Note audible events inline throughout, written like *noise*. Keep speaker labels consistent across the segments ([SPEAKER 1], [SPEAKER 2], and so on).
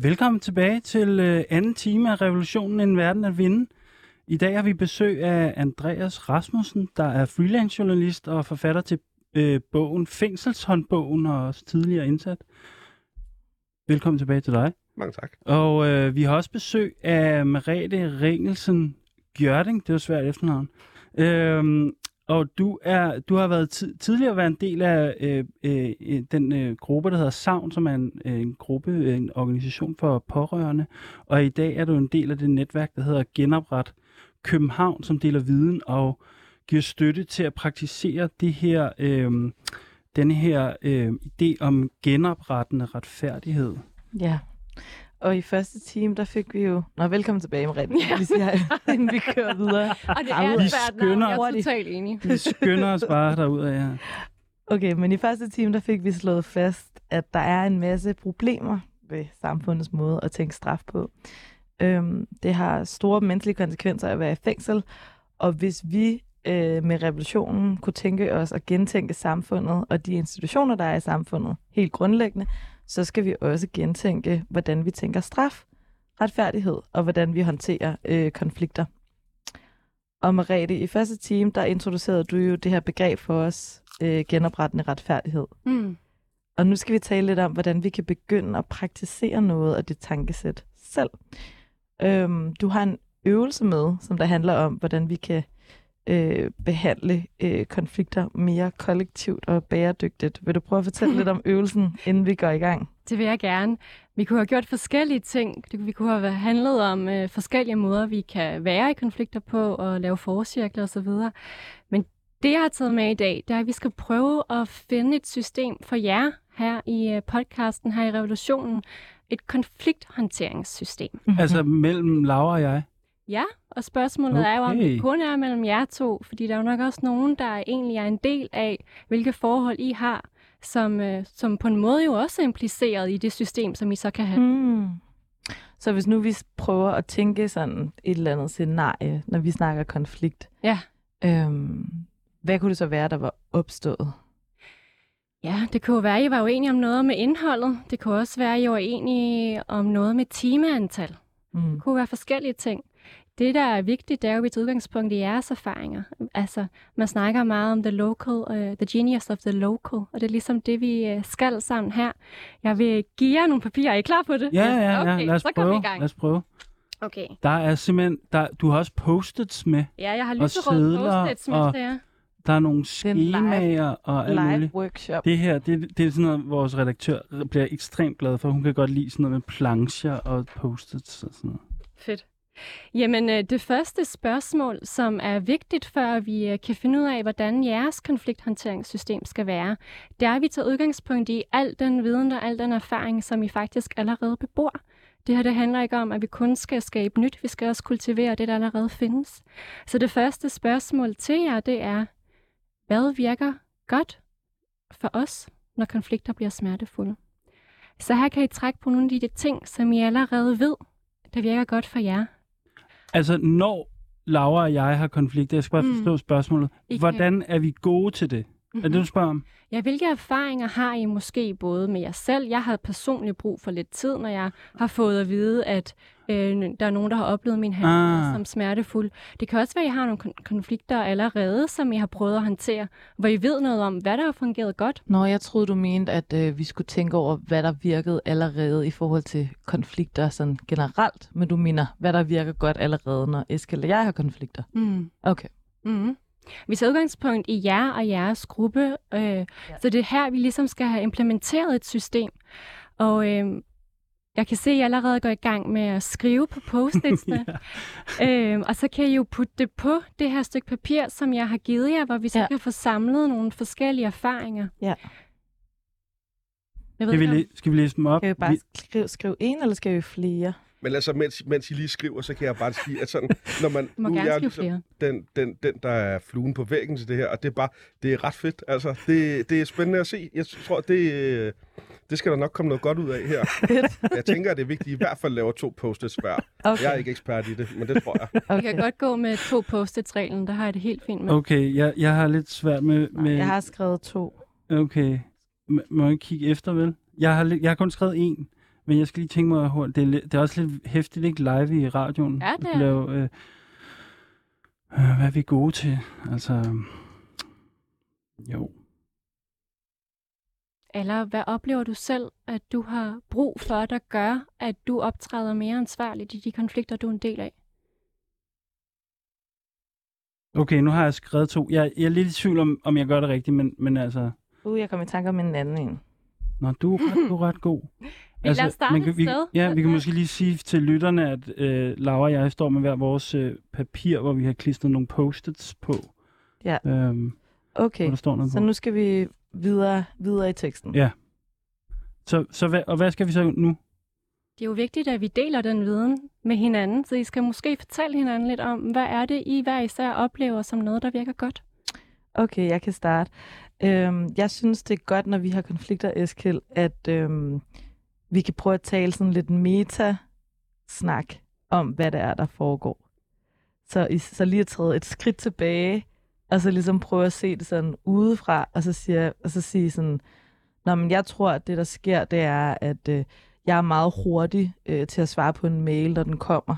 [SPEAKER 1] Velkommen tilbage til øh, anden time af Revolutionen En Verden at Vinde. I dag har vi besøg af Andreas Rasmussen, der er freelance journalist og forfatter til øh, bogen Fængselshåndbogen og også tidligere indsat. Velkommen tilbage til dig.
[SPEAKER 2] Mange tak.
[SPEAKER 1] Og øh, vi har også besøg af Merete Ringelsen Gjørding, det var svært efternavn. Øhm, og du er du har været tidligere været en del af øh, øh, øh, den øh, gruppe, der hedder Savn, som er en, øh, en gruppe, øh, en organisation for pårørende. Og i dag er du en del af det netværk, der hedder Genopret København, som deler viden og giver støtte til at praktisere det her, øh, denne her øh, idé om genoprettende retfærdighed.
[SPEAKER 3] Ja, og i første time, der fik vi jo... Nå, velkommen tilbage, Mariette. Ja. Vi siger, *laughs* inden vi kører videre.
[SPEAKER 4] Og det er
[SPEAKER 1] Vi skynder-
[SPEAKER 4] jeg er totalt enig.
[SPEAKER 1] Vi skynder os bare derud af her.
[SPEAKER 3] Okay, men i første time, der fik vi slået fast, at der er en masse problemer ved samfundets måde at tænke straf på. Øhm, det har store menneskelige konsekvenser at være i fængsel, og hvis vi øh, med revolutionen kunne tænke os at gentænke samfundet og de institutioner, der er i samfundet, helt grundlæggende, så skal vi også gentænke, hvordan vi tænker straf, retfærdighed og hvordan vi håndterer øh, konflikter. Og Merete, i første time, der introducerede du jo det her begreb for os, øh, genoprettende retfærdighed.
[SPEAKER 4] Mm.
[SPEAKER 3] Og nu skal vi tale lidt om, hvordan vi kan begynde at praktisere noget af det tankesæt selv. Øhm, du har en øvelse med, som der handler om, hvordan vi kan øh, behandle øh, konflikter mere kollektivt og bæredygtigt. Vil du prøve at fortælle lidt om *laughs* øvelsen, inden vi går i gang?
[SPEAKER 4] Det vil jeg gerne. Vi kunne have gjort forskellige ting. Vi kunne have handlet om øh, forskellige måder, vi kan være i konflikter på og lave forcirkler osv. Men det, jeg har taget med i dag, det er, at vi skal prøve at finde et system for jer her i øh, podcasten, her i Revolutionen. Et konflikthåndteringssystem.
[SPEAKER 3] Mhm.
[SPEAKER 1] Altså mellem Laura og jeg.
[SPEAKER 4] Ja, og spørgsmålet okay. er jo, om det kun er mellem jer to, fordi der er jo nok også nogen, der egentlig er en del af, hvilke forhold I har, som, øh, som på en måde jo også er impliceret i det system, som I så kan have.
[SPEAKER 3] Hmm. Så hvis nu vi prøver at tænke sådan et eller andet scenarie, når vi snakker konflikt,
[SPEAKER 4] Ja.
[SPEAKER 3] øhm, hvad kunne det så være, der var opstået?
[SPEAKER 4] Ja, det kunne jo være, at I var uenige om noget med indholdet. Det kunne også være, at I var uenige om noget med timeantal.
[SPEAKER 3] Mm.
[SPEAKER 4] Det kunne være forskellige ting. Det, der er vigtigt, det er jo, tager udgangspunkt i jeres erfaringer. Altså, man snakker meget om the local, uh, the genius of the local, og det er ligesom det, vi uh, skal sammen her. Jeg vil give jer nogle papirer. Er I klar på det?
[SPEAKER 1] Ja, ja, ja.
[SPEAKER 4] Okay,
[SPEAKER 1] Lad os
[SPEAKER 4] så går vi
[SPEAKER 1] prøve.
[SPEAKER 4] i gang.
[SPEAKER 1] Lad os prøve.
[SPEAKER 4] Okay.
[SPEAKER 1] Der er simpelthen, der, du har også post-its med.
[SPEAKER 4] Ja, jeg har
[SPEAKER 1] Og
[SPEAKER 4] lyserød
[SPEAKER 1] sedler
[SPEAKER 4] post-its med
[SPEAKER 1] og-
[SPEAKER 4] til jer.
[SPEAKER 1] Der er nogle
[SPEAKER 3] er
[SPEAKER 1] skemaer og alt
[SPEAKER 3] Live
[SPEAKER 1] muligt.
[SPEAKER 3] workshop.
[SPEAKER 1] Det her, det, det er sådan noget, vores redaktør bliver ekstremt glad for. Hun kan godt lide sådan noget med plancher og post-its og sådan noget.
[SPEAKER 4] Fedt. Jamen, øh, det første spørgsmål, som er vigtigt, før vi øh, kan finde ud af, hvordan jeres konflikthåndteringssystem skal være, det er, at vi tager udgangspunkt i al den viden og al den erfaring, som I faktisk allerede bebor. Det her det handler ikke om, at vi kun skal skabe nyt, vi skal også kultivere det, der allerede findes. Så det første spørgsmål til jer, det er, hvad virker godt for os, når konflikter bliver smertefulde? Så her kan I trække på nogle af de ting, som I allerede ved, der virker godt for jer.
[SPEAKER 1] Altså, når Laura og jeg har konflikter, jeg skal bare
[SPEAKER 4] Mm.
[SPEAKER 1] forstå spørgsmålet.
[SPEAKER 4] I kan-
[SPEAKER 1] Hvordan er vi gode til det? Er det, du spørger om?
[SPEAKER 4] Ja, hvilke erfaringer har I måske både med jer selv? Jeg har personligt brug for lidt tid, når jeg har fået at vide, at øh, der er nogen, der har oplevet min handling
[SPEAKER 1] Ah.
[SPEAKER 4] som smertefuld. Det kan også være, at I har nogle kon- konflikter allerede, som I har prøvet at håndtere, hvor I ved noget om, hvad der har fungeret godt.
[SPEAKER 3] Nå, jeg troede, du mente, at øh, vi skulle tænke over, hvad der virkede allerede i forhold til konflikter sådan generelt. Men du mener, hvad der virker godt allerede, når Eskild og jeg har konflikter.
[SPEAKER 4] Mm.
[SPEAKER 3] Okay.
[SPEAKER 4] Mm. Vi tager udgangspunkt i jer og jeres gruppe, øh, ja. så det er her, vi ligesom skal have implementeret et system. Og øh, jeg kan se, at I allerede går i gang med at skrive på post-itsene. *laughs* *laughs* øhm, og så kan I jo putte det på det her stykke papir, som jeg har givet jer, hvor vi så ja.
[SPEAKER 3] Ja.
[SPEAKER 4] kan få samlet nogle forskellige erfaringer.
[SPEAKER 3] Ja.
[SPEAKER 4] Jeg ved
[SPEAKER 1] Skal vi, læ- skal vi læse dem op?
[SPEAKER 3] Skal vi bare skrive, skrive en, eller skal vi flere?
[SPEAKER 2] Men altså, mens, mens I lige skriver, så kan jeg bare sige, at sådan, *laughs* når man...
[SPEAKER 4] Du må
[SPEAKER 2] nu er
[SPEAKER 4] gerne
[SPEAKER 2] jeg
[SPEAKER 4] skrive flere.
[SPEAKER 2] den, den, den, der er fluen på væggen til det her, og det er bare, det er ret fedt. Altså, det, det er spændende at se. Jeg tror, det, det skal der nok komme noget godt ud af her. *laughs* Jeg tænker, at det er vigtigt, at I i hvert fald laver to post-its hver.
[SPEAKER 3] Okay.
[SPEAKER 2] Jeg er ikke ekspert i det, men det tror jeg.
[SPEAKER 4] Vi
[SPEAKER 3] okay.
[SPEAKER 4] kan godt gå med to post-its-reglen, der har jeg det helt fint med.
[SPEAKER 1] Okay, jeg, jeg har lidt svært med... Med
[SPEAKER 3] jeg har skrevet to.
[SPEAKER 1] Okay. M- må jeg ikke kigge efter, vel? Jeg har, jeg har kun skrevet en. Men jeg skal lige tænke mig, hurtigt. det er, det er også lidt hæftigt, ikke live i radioen.
[SPEAKER 4] Ja, det er
[SPEAKER 1] lave, øh, øh, hvad er vi gode til? Altså, jo.
[SPEAKER 4] Eller hvad oplever du selv, at du har brug for, der gør, at du optræder mere ansvarligt i de konflikter, du er en del af?
[SPEAKER 1] Okay, nu har jeg skrevet to. Jeg, jeg er lidt i tvivl om, om jeg gør det rigtigt, men, men altså...
[SPEAKER 3] Uh, jeg kom i tanke om en anden en.
[SPEAKER 1] Nå, du er ret, du er ret god. *laughs*
[SPEAKER 4] lad os starte
[SPEAKER 1] man kan, vi,
[SPEAKER 4] sted.
[SPEAKER 1] Ja, vi kan måske lige sige til lytterne, at øh, Laura og jeg står med hver vores øh, papir, hvor vi har klistret nogle post-its på.
[SPEAKER 3] Ja.
[SPEAKER 1] Øhm,
[SPEAKER 3] Okay,
[SPEAKER 1] hvor der står noget
[SPEAKER 3] så
[SPEAKER 1] på.
[SPEAKER 3] nu skal vi videre, videre i teksten.
[SPEAKER 1] Ja. Så, så hvad, og hvad skal vi så nu?
[SPEAKER 4] Det er jo vigtigt, at vi deler den viden med hinanden, så I skal måske fortælle hinanden lidt om, hvad er det, I hver især oplever som noget, der virker godt?
[SPEAKER 3] Okay, jeg kan starte. Øhm, jeg synes, det er godt, når vi har konflikter, Eskild, at øhm, vi kan prøve at tale sådan lidt meta-snak om, hvad det er, der foregår. Så, så lige at træde et skridt tilbage, og så ligesom prøve at se det sådan udefra, og så, siger, og så sige sådan, Nå, men jeg tror, at det, der sker, det er, at øh, jeg er meget hurtig øh, til at svare på en mail, når den kommer.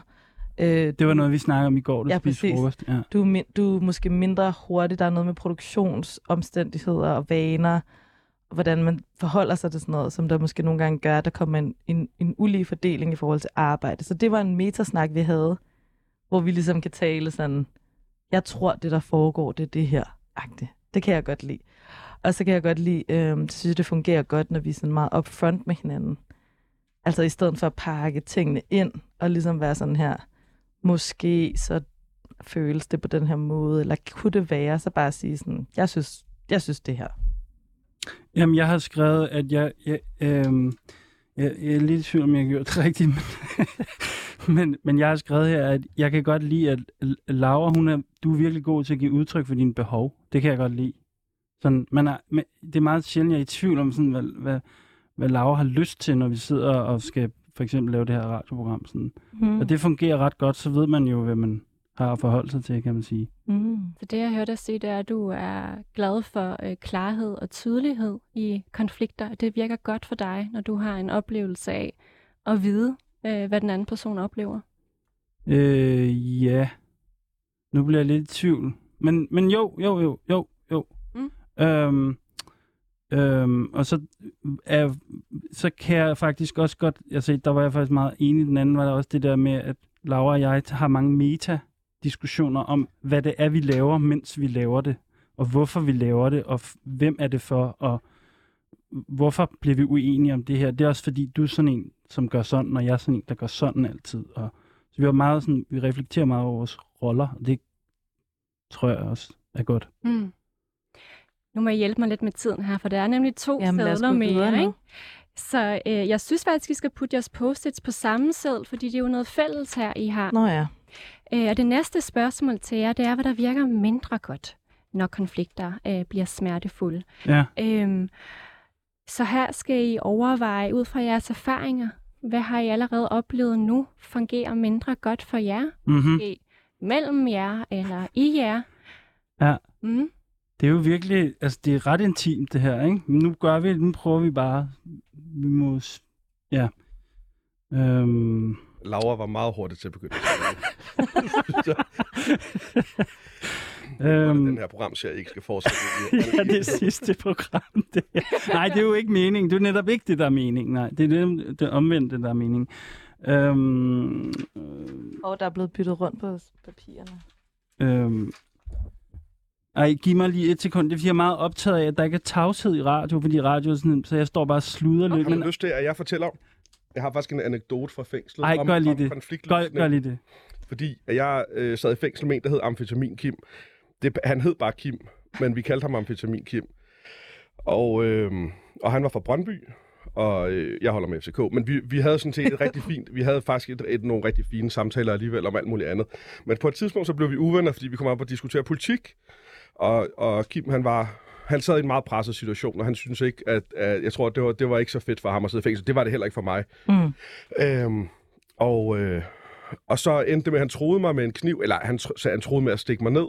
[SPEAKER 3] Øh,
[SPEAKER 1] Det var noget, vi snakkede om i går, der
[SPEAKER 3] Ja,
[SPEAKER 1] spiste
[SPEAKER 3] præcis.
[SPEAKER 1] frokost. Ja.
[SPEAKER 3] du, er du er måske mindre hurtig. Der er noget med produktionsomstændigheder og vaner, hvordan man forholder sig til sådan noget, som der måske nogle gange gør, at der kommer en, en, en ulige fordeling i forhold til arbejde. Så det var en metasnak, vi havde, hvor vi ligesom kan tale sådan, jeg tror, det der foregår, det er det her. -agtigt. Det kan jeg godt lide. Og så kan jeg godt lide, øh, synes, det fungerer godt, når vi er sådan meget upfront med hinanden. Altså i stedet for at pakke tingene ind, og ligesom være sådan her, måske så føles det på den her måde, eller kunne det være, så bare sige sådan, jeg synes, jeg synes det her.
[SPEAKER 1] Jamen, jeg har skrevet, at jeg, jeg, øhm, jeg, jeg er lidt i tvivl, om jeg har gjort det *laughs* rigtigt, men, men, men jeg har skrevet her, at jeg kan godt lide, at Laura, hun er, du er virkelig god til at give udtryk for dine behov. Det kan jeg godt lide. Sådan, man er, men det er meget sjældent, jeg er i tvivl om, sådan, hvad, hvad, hvad Laura har lyst til, når vi sidder og skal for eksempel lave det her radioprogram. Sådan.
[SPEAKER 3] Mm.
[SPEAKER 1] Og det fungerer ret godt, så ved man jo, hvad man har at forholde sig til, kan man sige.
[SPEAKER 3] Mm.
[SPEAKER 4] Så det, jeg hørte dig sige, det er, at du er glad for øh, klarhed og tydelighed i konflikter. Det virker godt for dig, når du har en oplevelse af at vide, øh, hvad den anden person oplever.
[SPEAKER 1] Øh, ja. Nu bliver jeg lidt i tvivl. Men, men jo, jo, jo, jo, jo.
[SPEAKER 4] Mm.
[SPEAKER 1] Øhm, øhm, og så, er, så kan jeg faktisk også godt, altså der var jeg faktisk meget enig, den anden var der også det der med, at Laura og jeg har mange meta-diskussioner om, hvad det er, vi laver, mens vi laver det, og hvorfor vi laver det, og f- hvem er det for, og hvorfor bliver vi uenige om det her. Det er også fordi, du er sådan en, som gør sådan, og jeg er sådan en, der gør sådan altid, og så vi, var meget sådan, vi reflekterer meget over vores roller, og det tror jeg også er godt.
[SPEAKER 4] Mm. Nu må jeg hjælpe mig lidt med tiden her, for der er nemlig to
[SPEAKER 3] Jamen
[SPEAKER 4] sædler mere. Ikke? Så øh, jeg synes faktisk, I skal putte jeres post-its på samme sædel, fordi det er jo noget fælles her, I har.
[SPEAKER 3] Nå ja.
[SPEAKER 4] Øh, og det næste spørgsmål til jer, det er, hvad der virker mindre godt, når konflikter øh, bliver smertefulde.
[SPEAKER 1] Ja,
[SPEAKER 4] Øhm, så her skal I overveje ud fra jeres erfaringer, hvad har I allerede oplevet nu fungerer mindre godt for jer?
[SPEAKER 1] mm-hmm.
[SPEAKER 4] Måske mellem jer eller i jer?
[SPEAKER 1] Ja.
[SPEAKER 4] Mm.
[SPEAKER 1] Det er jo virkelig, altså det er ret intimt det her, ikke? Men nu gør vi, nu prøver vi bare, vi må, ja. Øhm,
[SPEAKER 2] Laura var meget hurtig til at begynde. *laughs*
[SPEAKER 1] øhm,
[SPEAKER 2] den her programserie ikke skal fortsætte. *laughs*
[SPEAKER 1] ja, det er sidste program, det her. Nej, det er jo ikke meningen. Det er netop ikke det, der er meningen. Nej, det er det, det omvendte, der er meningen. Øhm, øh,
[SPEAKER 3] Og der er blevet byttet rundt på papirerne.
[SPEAKER 1] øhm, ej, giv mig lige et sekund. Det er fordi, jeg er meget optaget af, at der ikke er tavshed i radio, fordi radio er sådan, så jeg står bare og sluder lidt.
[SPEAKER 2] Har du lyst til, at jeg fortæller om? Jeg har faktisk en anekdote fra fængslet
[SPEAKER 1] Ej,
[SPEAKER 2] om,
[SPEAKER 1] gør lige
[SPEAKER 2] om
[SPEAKER 1] det. gør, gør lige det.
[SPEAKER 2] Fordi at jeg øh, sad i fængsel med en, der hed Amfetamin Kim. Det, han hed bare Kim, men vi kaldte ham Amfetamin Kim. Og, øh, og han var fra Brøndby, og øh, jeg holder med FCK. Men vi, vi havde sådan set et rigtig *laughs* fint, vi havde faktisk et, et, nogle rigtig fine samtaler alligevel om alt muligt andet. Men på et tidspunkt så blev vi uvenner, fordi vi kom op og diskutere politik. Og, og Kim, han var, han sad i en meget presset situation, og han synes ikke, at, at jeg tror, at det var, det var ikke så fedt for ham at sidde i fængsel. Det var det heller ikke for mig.
[SPEAKER 3] Mm.
[SPEAKER 2] Øhm, og, øh, og så endte det med, at han troede mig med en kniv, eller han, så han troede med at stikke mig ned.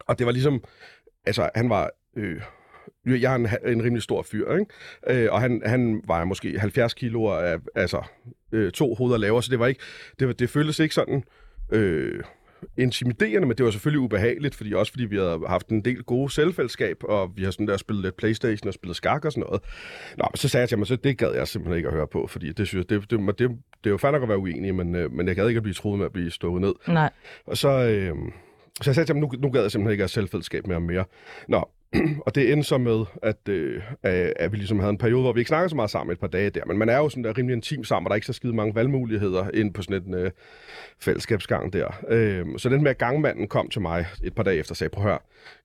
[SPEAKER 2] Og det var ligesom, altså han var, øh, jeg er en, en rimelig stor fyr, ikke? Øh, og han, han var måske 70 kilo af, altså øh, to hoveder lavere, så det var ikke, det, det føltes ikke sådan øh, intimiderende, men det var selvfølgelig ubehageligt, fordi også fordi vi havde haft en del gode selvfællesskab, og vi har sådan der spillet lidt Playstation og spillet skak og sådan noget. Nå, men så sagde jeg til mig, så det gad jeg simpelthen ikke at høre på, fordi det synes jeg, det, det, det, det, det er jo fandme at være uenig, men, øh, men jeg gad ikke at blive troet med at blive stået ned.
[SPEAKER 3] Nej.
[SPEAKER 2] Og så, øh, så jeg sagde til ham, nu, nu gad jeg simpelthen ikke at have selvfællesskab med ham mere. Nå, *clears throat* og det endte så med, at, øh, at vi ligesom havde en periode, hvor vi ikke snakkede så meget sammen et par dage der. Men man er jo sådan der rimelig intim sammen, og der er ikke så skide mange valgmuligheder ind på sådan en øh, fællesskabsgang der. Øh, så den med, gangmanden kom til mig et par dage efter og sagde, prøv at høre,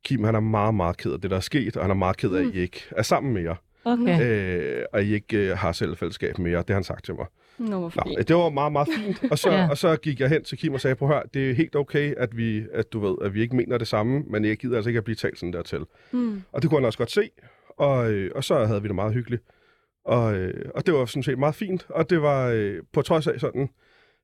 [SPEAKER 2] Kim han er meget, meget ked af det, der er sket, og han er meget ked af, at I ikke er sammen mere.
[SPEAKER 3] Okay.
[SPEAKER 2] Øh, og I ikke øh, har selvfællesskab mere. Det har han sagt til mig.
[SPEAKER 4] Nå,
[SPEAKER 2] Nå, det var meget, meget fint. Og så, *laughs*
[SPEAKER 3] Ja.
[SPEAKER 2] og så gik jeg hen til Kim og sagde, prøv at høre, det er helt okay, at vi, at du ved, at vi ikke mener det samme, men jeg gider altså ikke at blive talt sådan der til.
[SPEAKER 4] Mm.
[SPEAKER 2] Og det kunne han også godt se, og, øh, og så havde vi det meget hyggeligt. Og, øh, og det var sådan set meget fint, og det var øh, på trods af sådan,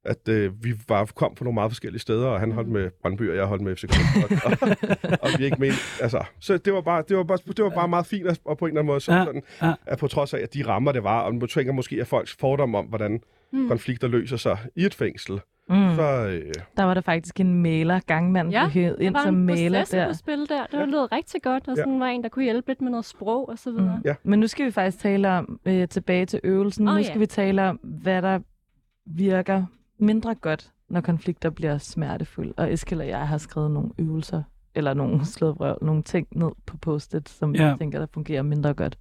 [SPEAKER 2] at øh, vi var, kom fra nogle meget forskellige steder, og han holdt med Brøndby, og jeg holdt med FCK. og, og, og vi ikke mente, altså, så det var bare, det var bare, det var bare meget fint, at- og på en eller anden måde, så
[SPEAKER 1] Ja,
[SPEAKER 2] sådan,
[SPEAKER 1] ja.
[SPEAKER 2] at på trods af, at de rammer, det var, og nu tænker måske, at folks fordom om, hvordan
[SPEAKER 4] Mm.
[SPEAKER 2] konflikter løser sig i et fængsel,
[SPEAKER 3] Mm.
[SPEAKER 2] så, øh,
[SPEAKER 3] Der var der faktisk en maler, gangmanden
[SPEAKER 4] Ja,
[SPEAKER 3] hævet ind som maler der.
[SPEAKER 4] der. spil der. Det lød rigtig godt, og
[SPEAKER 2] Ja.
[SPEAKER 4] sådan var en, der kunne hjælpe lidt med noget sprog og så videre.
[SPEAKER 3] Mm. Men nu skal vi faktisk tale om, øh, tilbage til øvelsen,
[SPEAKER 4] Åh,
[SPEAKER 3] nu
[SPEAKER 4] ja.
[SPEAKER 3] skal vi tale om, hvad der virker mindre godt, når konflikter bliver smertefulde. Og Eskild og jeg har skrevet nogle øvelser, eller nogle *laughs* slået røv, nogle ting ned på post-it, som
[SPEAKER 1] Ja.
[SPEAKER 3] jeg tænker, der fungerer mindre godt.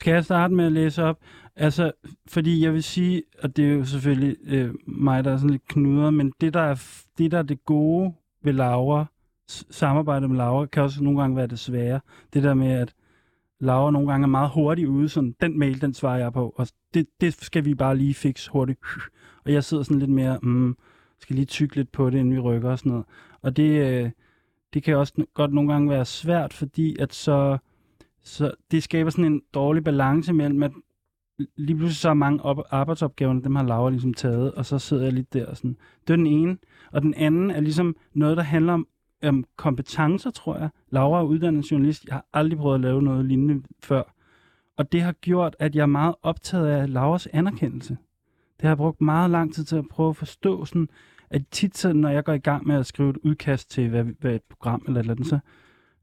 [SPEAKER 1] Skal jeg starte med at læse op? Altså, fordi jeg vil sige, og det er jo selvfølgelig øh, mig, der er sådan lidt knuder, men det der, er, det, der er det gode ved Laura, s- samarbejdet med Laura, kan også nogle gange være det svære. Det der med, at Laura nogle gange er meget hurtig ude, sådan, den mail, den svarer jeg på, og det, det skal vi bare lige fikse hurtigt. Og jeg sidder sådan lidt mere, mm, skal lige tykke lidt på det, inden vi rykker og sådan noget. Og det, øh, det kan også godt nogle gange være svært, fordi at så, så det skaber sådan en dårlig balance mellem, at lige pludselig så er mange op- arbejdsopgaverne, dem har Laura ligesom taget, og så sidder jeg lidt der og sådan. Det er den ene. Og den anden er ligesom noget, der handler om, om kompetencer, tror jeg. Laura er uddannet journalist. Jeg har aldrig prøvet at lave noget lignende før. Og det har gjort, at jeg er meget optaget af Lauras anerkendelse. Det har jeg brugt meget lang tid til at prøve at forstå, sådan, at tit, så, når jeg går i gang med at skrive et udkast til hvad, hvad et program eller eller andet, så,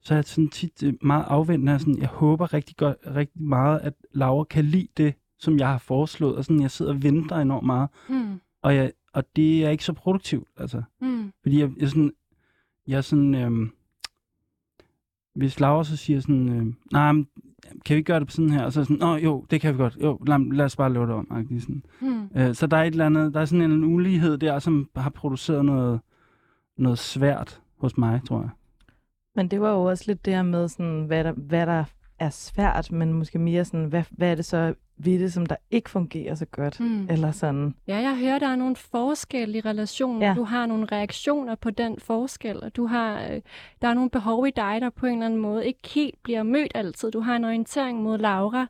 [SPEAKER 1] så er jeg sådan tit øh, meget afventende. Sådan, jeg håber rigtig, godt, rigtig meget, at Laura kan lide det, som jeg har foreslået. Og sådan, jeg sidder og venter enormt meget.
[SPEAKER 4] Mm.
[SPEAKER 1] Og, jeg, og det er ikke så produktivt, altså.
[SPEAKER 4] Mm.
[SPEAKER 1] Fordi jeg, jeg, sådan, jeg sådan... Øhm, hvis Laura så siger sådan, øh, nej, men, kan vi ikke gøre det på sådan her? Og så er sådan, åh jo, det kan vi godt. Jo, lad, lad os bare lave det om. Sådan.
[SPEAKER 4] Mm.
[SPEAKER 1] Øh, så der er et eller andet, der er sådan en ulighed der, som har produceret noget, noget svært hos mig, tror jeg.
[SPEAKER 3] Men det var jo også lidt det her med, sådan, hvad, der, hvad der er svært, men måske mere sådan, hvad, hvad er det så ved det, som der ikke fungerer så godt?
[SPEAKER 4] Mm.
[SPEAKER 3] Eller sådan,
[SPEAKER 4] Ja, jeg hører, der er nogle forskelle i relationen.
[SPEAKER 3] Ja.
[SPEAKER 4] Du har nogle reaktioner på den forskel, og du har, øh, der er nogle behov i dig, der på en eller anden måde ikke helt bliver mødt altid. Du har en orientering mod Laura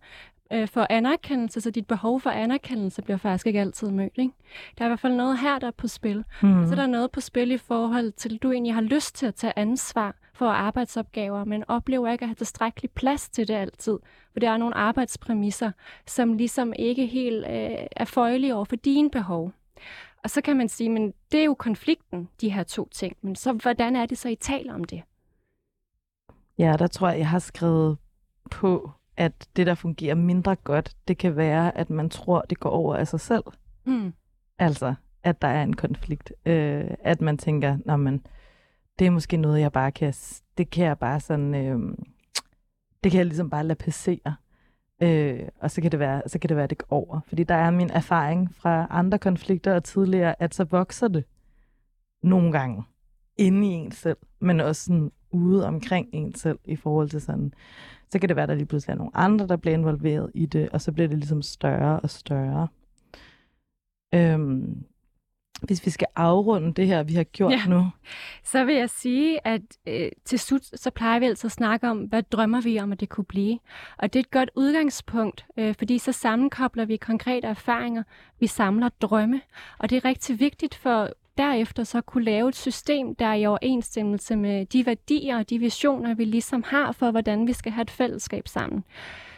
[SPEAKER 4] øh, for anerkendelse, så dit behov for anerkendelse bliver faktisk ikke altid mødt. Ikke? Der er i hvert fald noget her, der er på spil.
[SPEAKER 3] hmm.
[SPEAKER 4] Så er der noget på spil i forhold til, at du egentlig har lyst til at tage ansvar for arbejdsopgaver, men oplever ikke at have tilstrækkelig plads til det altid. For der er nogle arbejdspræmisser, som ligesom ikke helt øh, er føjelige over for dine behov. Og så kan man sige, men det er jo konflikten, de her to ting. Men så hvordan er det så, I taler om det?
[SPEAKER 3] Ja, der tror jeg, jeg har skrevet på, at det, der fungerer mindre godt, det kan være, at man tror, det går over af sig selv.
[SPEAKER 4] Hmm.
[SPEAKER 3] Altså, at der er en konflikt. Øh, at man tænker, Nå, men, det er måske noget, jeg bare kan, det kan jeg bare sådan, øh, det kan jeg ligesom bare lade passere. Øh, og så kan, det være, så kan det være, at det går over. Fordi der er min erfaring fra andre konflikter og tidligere, at så vokser det nogle gange inde i en selv, men også sådan ude omkring en selv i forhold til sådan, så kan det være, at der lige pludselig er nogle andre, der bliver involveret i det, og så bliver det ligesom større og større. Øhm, hvis vi skal afrunde det her, vi har gjort
[SPEAKER 4] Ja.
[SPEAKER 3] nu.
[SPEAKER 4] Så vil jeg sige, at øh, til slut, så plejer vi altså at snakke om, hvad drømmer vi om, at det kunne blive. Og det er et godt udgangspunkt, øh, fordi så sammenkobler vi konkrete erfaringer, vi samler drømme. Og det er rigtig vigtigt for derefter så kunne lave et system, der er i overensstemmelse med de værdier og de visioner, vi ligesom har for, hvordan vi skal have et fællesskab sammen.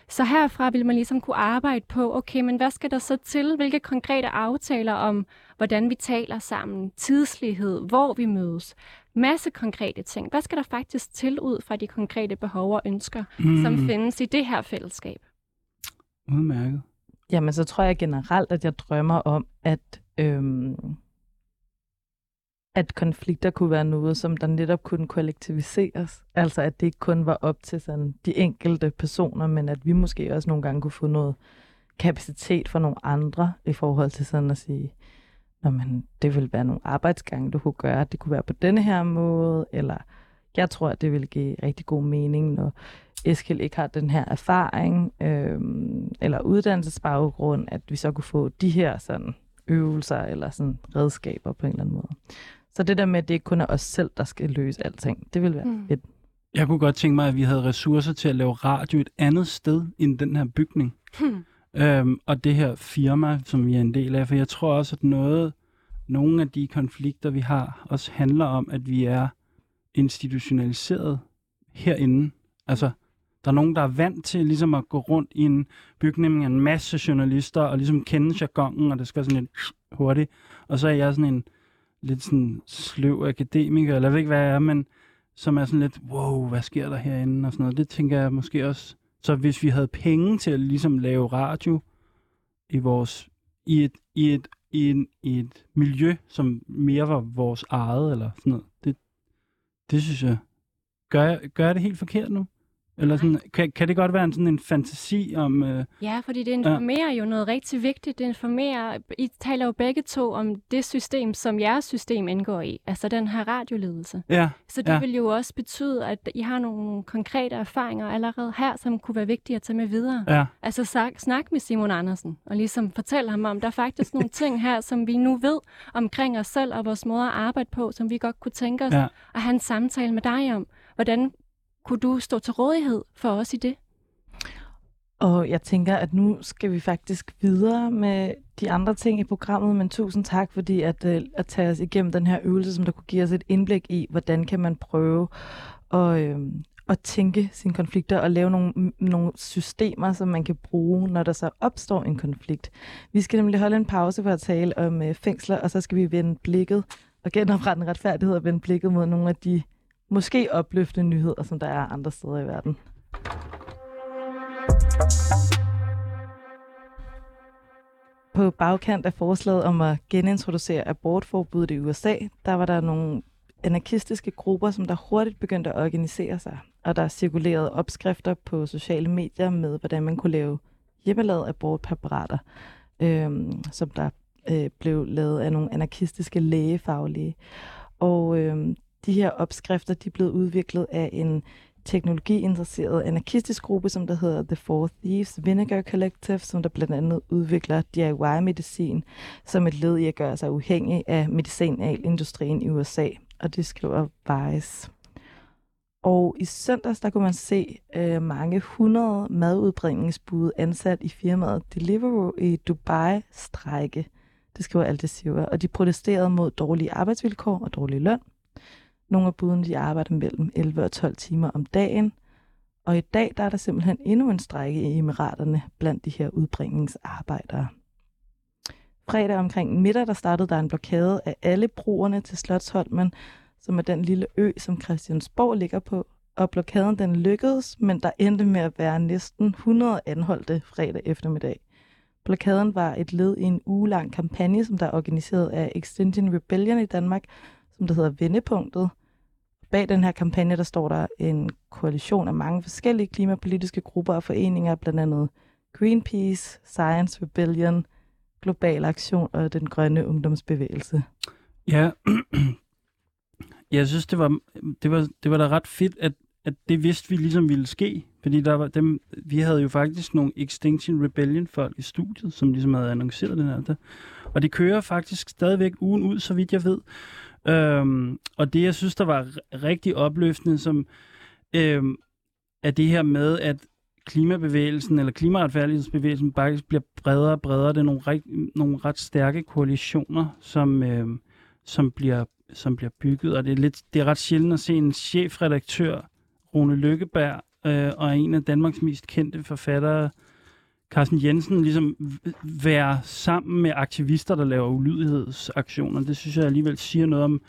[SPEAKER 4] Så herfra vil man ligesom kunne arbejde på, okay, men hvad skal der så til? Hvilke konkrete aftaler om, hvordan vi taler sammen, tidslighed, hvor vi mødes, masse konkrete ting. Hvad skal der faktisk til ud fra de konkrete behov og ønsker, mm. som findes i det her fællesskab?
[SPEAKER 1] Udmærket.
[SPEAKER 3] Jamen, så tror jeg generelt, at jeg drømmer om, at, øhm, at konflikter kunne være noget, som der netop kunne kollektiviseres. Altså, at det ikke kun var op til sådan de enkelte personer, men at vi måske også nogle gange kunne få noget kapacitet for nogle andre i forhold til sådan at sige, når man, det vil være nogle arbejdsgange, du kunne gøre, det kunne være på denne her måde, eller jeg tror, at det vil give rigtig god mening, når Eskild ikke har den her erfaring øh, eller uddannelsesbaggrund, at vi så kunne få de her sådan øvelser eller sådan redskaber på en eller anden måde. Så det der med, at det ikke kun er os selv, der skal løse alting, det vil være mm. fedt.
[SPEAKER 1] Jeg kunne godt tænke mig, at vi havde ressourcer til at lave radio et andet sted end den her bygning. Hmm. Øhm, og det her firma, som vi er en del af. For jeg tror også, at noget, nogle af de konflikter, vi har, også handler om, at vi er institutionaliseret herinde. Altså, der er nogen, der er vant til ligesom at gå rundt i en bygning med en masse journalister og ligesom kende jargonen, og det skal være sådan lidt hurtigt. Og så er jeg sådan en lidt sådan sløv akademiker, eller jeg ved ikke, hvad jeg er, men som er sådan lidt, wow, hvad sker der herinde og sådan noget. Det tænker jeg måske også. Så hvis vi havde penge til at ligesom lave radio i vores, i et, i et, i en, i et miljø, som mere var vores eget, eller sådan noget, det, det synes jeg, gør jeg, gør jeg det helt forkert nu? Eller sådan, kan, kan det godt være en, sådan en fantasi om... Øh,
[SPEAKER 4] ja, fordi det informerer ja. jo noget rigtig vigtigt. Det informerer... I taler jo begge to om det system, som jeres system indgår i. Altså den her radioledelse.
[SPEAKER 1] Ja.
[SPEAKER 4] Så det
[SPEAKER 1] ja.
[SPEAKER 4] vil jo også betyde, at I har nogle konkrete erfaringer allerede her, som kunne være vigtige at tage med videre.
[SPEAKER 1] Ja.
[SPEAKER 4] Altså snak, snak med Simon Andersen, og ligesom fortælle ham om, der er faktisk nogle ting her, som vi nu ved omkring os selv og vores måde at arbejde på, som vi godt kunne tænke os ja. at have en samtale med dig om. Hvordan kunne du stå til rådighed for os i det?
[SPEAKER 3] Og jeg tænker, at nu skal vi faktisk videre med de andre ting i programmet, men tusind tak, fordi at, øh, at tage os igennem den her øvelse, som der kunne give os et indblik i, hvordan kan man prøve at, øh, at tænke sine konflikter og lave nogle, nogle systemer, som man kan bruge, når der så opstår en konflikt. Vi skal nemlig holde en pause for at tale om øh, fængsler, og så skal vi vende blikket og genoprette en retfærdighed og vende blikket mod nogle af de måske opløftende nyheder, som der er andre steder i verden. På bagkant af forslaget om at genintroducere abortforbuddet i USA, der var der nogle anarkistiske grupper, som der hurtigt begyndte at organisere sig. Og der cirkulerede opskrifter på sociale medier med, hvordan man kunne lave hjemmelavede abortpræparater, øhm, som der øh, blev lavet af nogle anarkistiske lægefaglige. Og øhm, de her opskrifter de er blevet udviklet af en teknologiinteresseret anarkistisk gruppe, som der hedder The Four Thieves Vinegar Collective, som der blandt andet udvikler DIY-medicin som et led i at gøre sig uafhængig af medicinalindustrien i USA. Og det skriver Vice. Og i søndags, der kunne man se øh, mange hundrede madudbringningsbud ansat i firmaet Deliveroo i Dubai strække. Det skriver Al Jazeera. Og de protesterede mod dårlige arbejdsvilkår og dårlig løn. Nogle af budene de arbejder mellem 11 og 12 timer om dagen. Og i dag der er der simpelthen endnu en strække i Emiraterne blandt de her udbringningsarbejdere. Fredag omkring middag, der startede der en blokade af alle broerne til Slotsholmen, som er den lille ø, som Christiansborg ligger på. Og blokaden den lykkedes, men der endte med at være næsten 100 anholdte fredag eftermiddag. Blokaden var et led i en ugelang kampagne, som der er organiseret af Extinction Rebellion i Danmark, som der hedder Vendepunktet, Bag den her kampagne, der står der en koalition af mange forskellige klimapolitiske grupper og foreninger, blandt andet Greenpeace, Science Rebellion, Global Aktion og den grønne ungdomsbevægelse.
[SPEAKER 1] Ja, jeg synes, det var, det var, det var da ret fedt, at, at det vidste vi ligesom ville ske. Fordi der var dem, vi havde jo faktisk nogle Extinction Rebellion folk i studiet, som ligesom havde annonceret den her. Og det kører faktisk stadigvæk ugen ud, så vidt jeg ved. Øhm, og det, jeg synes, der var rigtig opløftende, som øhm, er det her med, at klimabevægelsen eller klimaretfærdighedsbevægelsen faktisk bliver bredere og bredere. Det er nogle, rigt, nogle ret stærke koalitioner, som, øhm, som bliver, som bliver bygget. Og det er, lidt, det er ret sjældent at se en chefredaktør, Rune Lykkeberg, øh, og en af Danmarks mest kendte forfattere, Carsten Jensen, ligesom være sammen med aktivister, der laver ulydighedsaktioner. Det synes jeg alligevel siger noget om,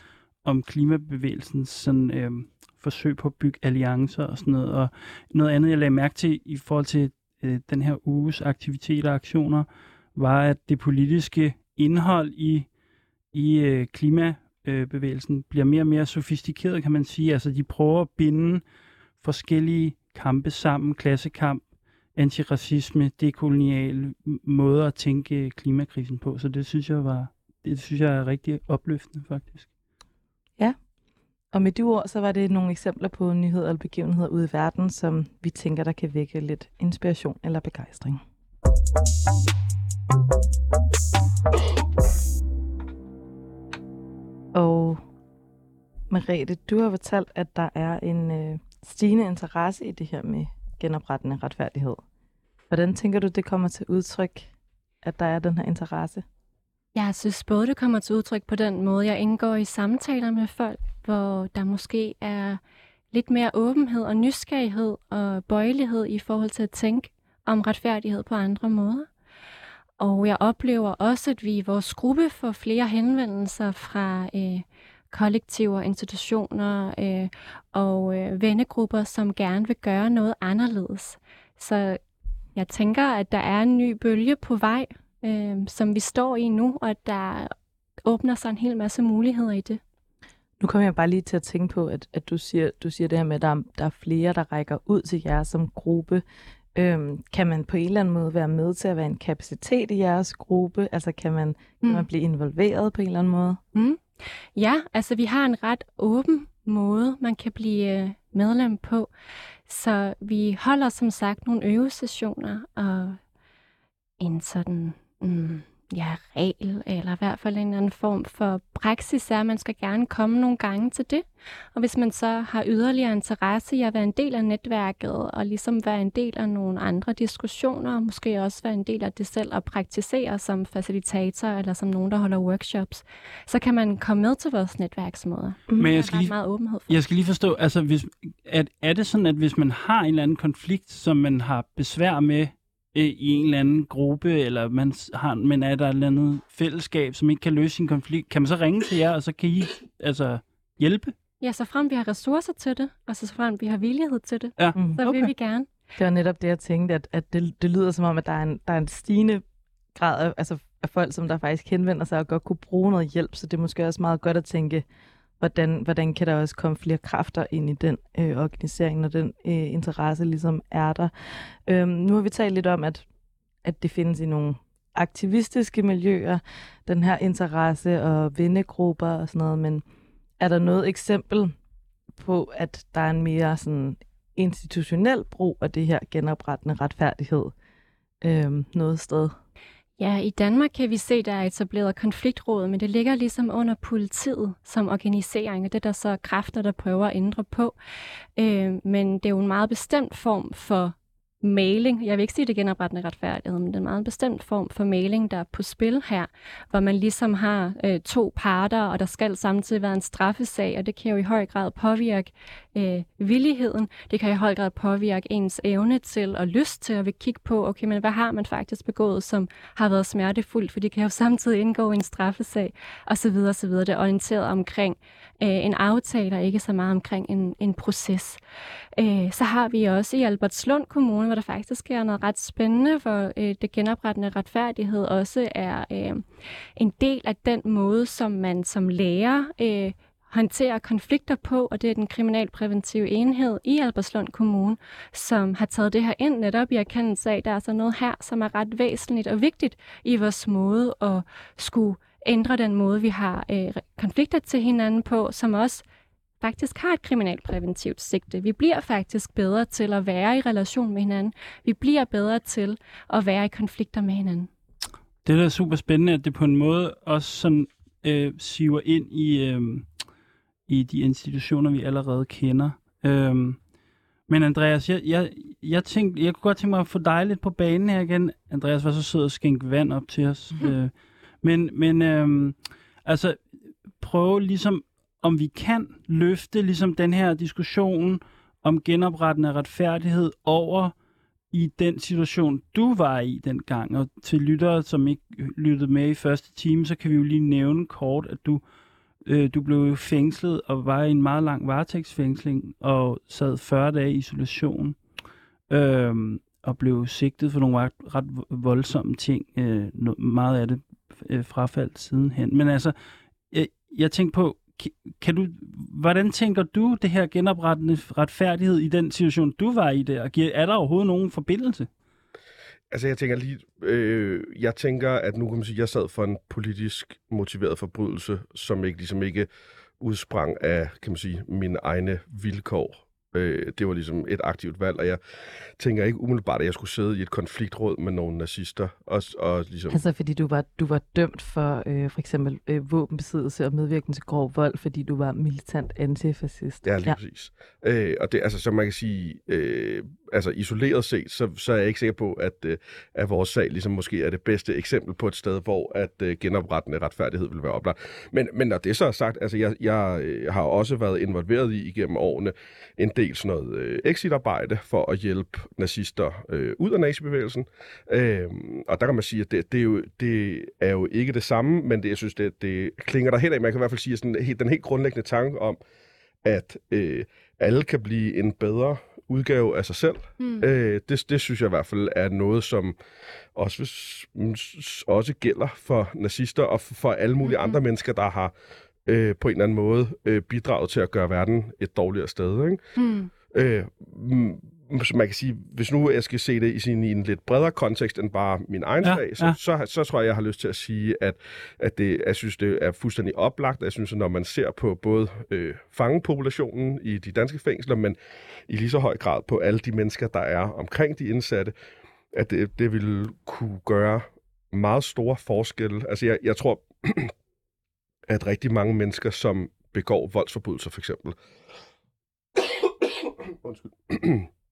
[SPEAKER 1] om klimabevægelsens sådan, øh, forsøg på at bygge alliancer og sådan noget. Og noget andet, jeg lagde mærke til i forhold til øh, den her uges aktiviteter og aktioner, var, at det politiske indhold i, i øh, klimabevægelsen bliver mere og mere sofistikeret, kan man sige. Altså, de prøver at binde forskellige kampe sammen, klassekamp, antiracisme, dekoloniale måder at tænke klimakrisen på. Så det synes jeg var det synes jeg er rigtig opløftende, faktisk.
[SPEAKER 3] Ja, og med de ord, så var det nogle eksempler på nyheder og begivenheder ude i verden, som vi tænker, der kan vække lidt inspiration eller begejstring. Og Merete, du har fortalt, at der er en øh, stigende interesse i det her med genoprettende retfærdighed. Hvordan tænker du, det kommer til udtryk, at der er den her interesse?
[SPEAKER 4] Jeg synes både, det kommer til udtryk på den måde, jeg indgår i samtaler med folk, hvor der måske er lidt mere åbenhed og nysgerrighed og bøjelighed i forhold til at tænke om retfærdighed på andre måder. Og jeg oplever også, at vi i vores gruppe får flere henvendelser fra øh, kollektiver, institutioner øh, og øh, vennegrupper, som gerne vil gøre noget anderledes. Så jeg tænker, at der er en ny bølge på vej, øh, som vi står i nu, og at der åbner sig en hel masse muligheder i det.
[SPEAKER 3] Nu kommer jeg bare lige til at tænke på, at, at du, siger, du siger det her med, at der er, der er flere, der rækker ud til jer som gruppe. Øhm, kan man på en eller anden måde være med til at være en kapacitet i jeres gruppe? Altså kan man, mm. kan man blive involveret på en eller anden måde?
[SPEAKER 4] Mm. Ja, altså vi har en ret åben måde, man kan blive øh, medlem på. Så vi holder som sagt nogle øvesessioner og en sådan mm, ja, regel, eller i hvert fald en eller anden form for praksis, er, at man skal gerne komme nogle gange til det. Og hvis man så har yderligere interesse i at være en del af netværket, og ligesom være en del af nogle andre diskussioner, og måske også være en del af det selv at praktisere som facilitator, eller som nogen, der holder workshops, så kan man komme med til vores netværksmøder.
[SPEAKER 1] Men jeg skal, lige, meget åbenhed for. jeg skal lige forstå, altså hvis, er, er det sådan, at hvis man har en eller anden konflikt, som man har besvær med, Øh, i en eller anden gruppe, eller man har, men er der et eller andet fællesskab, som ikke kan løse sin konflikt, kan man så ringe til jer, og så kan I altså hjælpe?
[SPEAKER 4] Ja, så frem vi har ressourcer til det, og så frem vi har villighed til det, ja. Mm. så okay. vil vi gerne.
[SPEAKER 3] Det var netop det, jeg tænkte, at, at det, det lyder som om, at der er en, der er en stigende grad af, altså, af folk, som der faktisk henvender sig og godt kunne bruge noget hjælp, så det er måske også meget godt at tænke, hvordan, hvordan kan der også komme flere kræfter ind i den øh, organisering, når den øh, interesse ligesom er der. Øhm, nu har vi talt lidt om, at, at det findes i nogle aktivistiske miljøer, den her interesse og vennegrupper og sådan noget, men er der noget eksempel på, at der er en mere sådan institutionel brug af det her genoprettende retfærdighed øhm, noget sted?
[SPEAKER 4] Ja, i Danmark kan vi se, at der er etableret konfliktråd, men det ligger ligesom under politiet som organisering, og det er der så kræfter, der prøver at ændre på. Øh, men det er jo en meget bestemt form for maling, Jeg vil ikke sige det genoprettende retfærdighed, men det er en meget bestemt form for maling, der er på spil her, hvor man ligesom har øh, to parter, og der skal samtidig være en straffesag, og det kan jo i høj grad påvirke øh, villigheden. Det kan i høj grad påvirke ens evne til og lyst til at vil kigge på, okay, men hvad har man faktisk begået, som har været smertefuldt, for det kan jo samtidig indgå i en straffesag, osv. osv. Det er orienteret omkring øh, en aftale, og ikke så meget omkring en, en proces. Øh, så har vi også i Albertslund Kommune, hvor der faktisk sker noget ret spændende, for øh, det genoprettende retfærdighed også er øh, en del af den måde, som man som lærer øh, håndterer konflikter på, og det er den kriminalpræventive enhed i Albertslund Kommune, som har taget det her ind netop i erkendelse af, at der er så noget her, som er ret væsentligt og vigtigt i vores måde at skulle ændre den måde, vi har øh, konflikter til hinanden på, som også faktisk har et kriminalpræventivt sigte. Vi bliver faktisk bedre til at være i relation med hinanden. Vi bliver bedre til at være i konflikter med hinanden.
[SPEAKER 1] Det er super spændende, at det på en måde også sådan øh, siver ind i, øh, i de institutioner, vi allerede kender. Øh, men Andreas, jeg, jeg, jeg, tænkte, jeg kunne godt tænke mig at få dig lidt på banen her igen. Andreas var så sød at skænke vand op til os. Mm. *laughs* Øh, men men øh, altså, prøve ligesom, om vi kan løfte ligesom den her diskussion om genoprettende retfærdighed over i den situation, du var i dengang. Og til lyttere, som ikke lyttede med i første time, så kan vi jo lige nævne kort, at du, øh, du blev jo fængslet og var i en meget lang varetægtsfængsling og sad 40 dage i isolation. Øh, og blev sigtet for nogle ret, ret voldsomme ting. Øh, meget af det øh, frafaldt sidenhen. Men altså, jeg, jeg tænkte på, kan du, hvordan tænker du det her genoprettende retfærdighed i den situation, du var i der? Er der overhovedet nogen forbindelse?
[SPEAKER 2] Altså, jeg tænker lige, øh, jeg tænker, at nu kan man sige, at jeg sad for en politisk motiveret forbrydelse, som ikke, ligesom ikke udsprang af, kan man sige, mine egne vilkår. Øh, det var ligesom et aktivt valg, og jeg tænker ikke umiddelbart, at jeg skulle sidde i et konfliktråd med nogle nazister. Og, og ligesom...
[SPEAKER 3] Altså fordi du var, du var dømt for øh, for eksempel øh, våbenbesiddelse og medvirkning til grov vold, fordi du var militant antifascist.
[SPEAKER 2] Ja, lige ja. præcis. Øh, og det, altså, så man kan sige, øh, altså isoleret set, så, så er jeg ikke sikker på, at, øh, at vores sag ligesom måske er det bedste eksempel på et sted, hvor at øh, genoprettende retfærdighed vil være oplagt. Men, men når det så er sagt, altså jeg, jeg øh, har også været involveret i igennem årene en del sådan noget øh, exitarbejde for at hjælpe nazister øh, ud af nazibevægelsen. Øh, og der kan man sige, at det, det, er jo, det er jo ikke det samme, men det, jeg synes, det, det klinger der helt af. Man kan i hvert fald sige, at sådan, den helt grundlæggende tanke om, at øh, alle kan blive en bedre udgave af sig selv. Mm. Øh, det, det synes jeg i hvert fald er noget, som også, også gælder for nazister og for alle mulige mm. andre mennesker, der har øh, på en eller anden måde øh, bidraget til at gøre verden et dårligere sted. Ikke? Mm. Øh, så man kan sige, hvis nu jeg skal se det i, sin, i en lidt bredere kontekst end bare min egen ja, sag, så, ja. så, så, så tror jeg, jeg har lyst til at sige, at, at det, jeg synes, det er fuldstændig oplagt. Jeg synes, at når man ser på både øh, fangepopulationen i de danske fængsler, men i lige så høj grad på alle de mennesker, der er omkring de indsatte, at det, det vil kunne gøre meget store forskelle. Altså jeg, jeg tror, *clears throat* at rigtig mange mennesker, som begår voldsforbrydelser for eksempel, undskyld, *clears throat*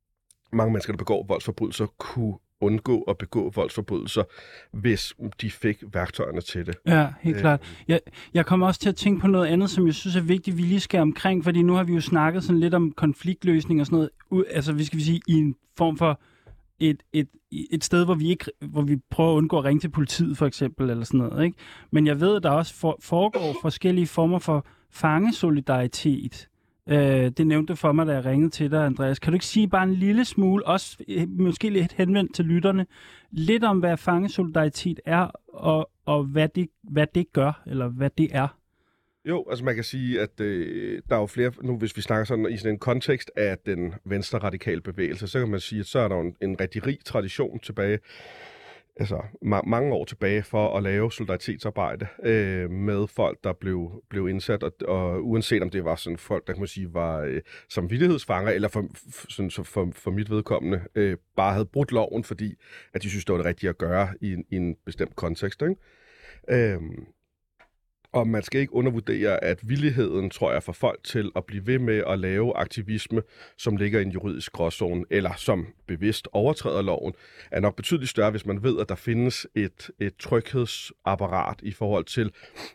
[SPEAKER 2] mange mennesker, der begår voldsforbrydelser, kunne undgå at begå voldsforbrydelser, hvis de fik værktøjerne til det.
[SPEAKER 1] Ja, helt øh. klart. Jeg, jeg kommer også til at tænke på noget andet, som jeg synes er vigtigt, vi lige skal omkring, fordi nu har vi jo snakket sådan lidt om konfliktløsning og sådan noget, altså vi skal vi sige, i en form for et, et, et sted, hvor vi ikke, hvor vi prøver at undgå at ringe til politiet for eksempel, eller sådan noget. Ikke? Men jeg ved, at der også for, foregår forskellige former for fangesolidaritet, Øh, det nævnte for mig, da jeg ringede til dig, Andreas. Kan du ikke sige bare en lille smule, også øh, måske lidt henvendt til lytterne, lidt om, hvad fangesolidaritet er, og, og hvad, det, hvad det gør, eller hvad det er?
[SPEAKER 2] Jo, altså man kan sige, at øh, der er jo flere, nu hvis vi snakker sådan i sådan en kontekst af den venstre radikale bevægelse, så kan man sige, at så er der en, en rigtig rig tradition tilbage altså, ma- mange år tilbage for at lave solidaritetsarbejde øh, med folk, der blev, blev indsat, og, og uanset om det var sådan folk, der kan man sige var øh, samvittighedsfanger, eller for, sådan, så for, for mit vedkommende øh, bare havde brudt loven, fordi at de synes, det var det rigtige at gøre i, i en bestemt kontekst. Ikke? Øh, og man skal ikke undervurdere, at villigheden, tror jeg, for folk til at blive ved med at lave aktivisme, som ligger i en juridisk gråzone, eller som bevidst overtræder loven, er nok betydeligt større, hvis man ved, at der findes et, et tryghedsapparat i forhold til,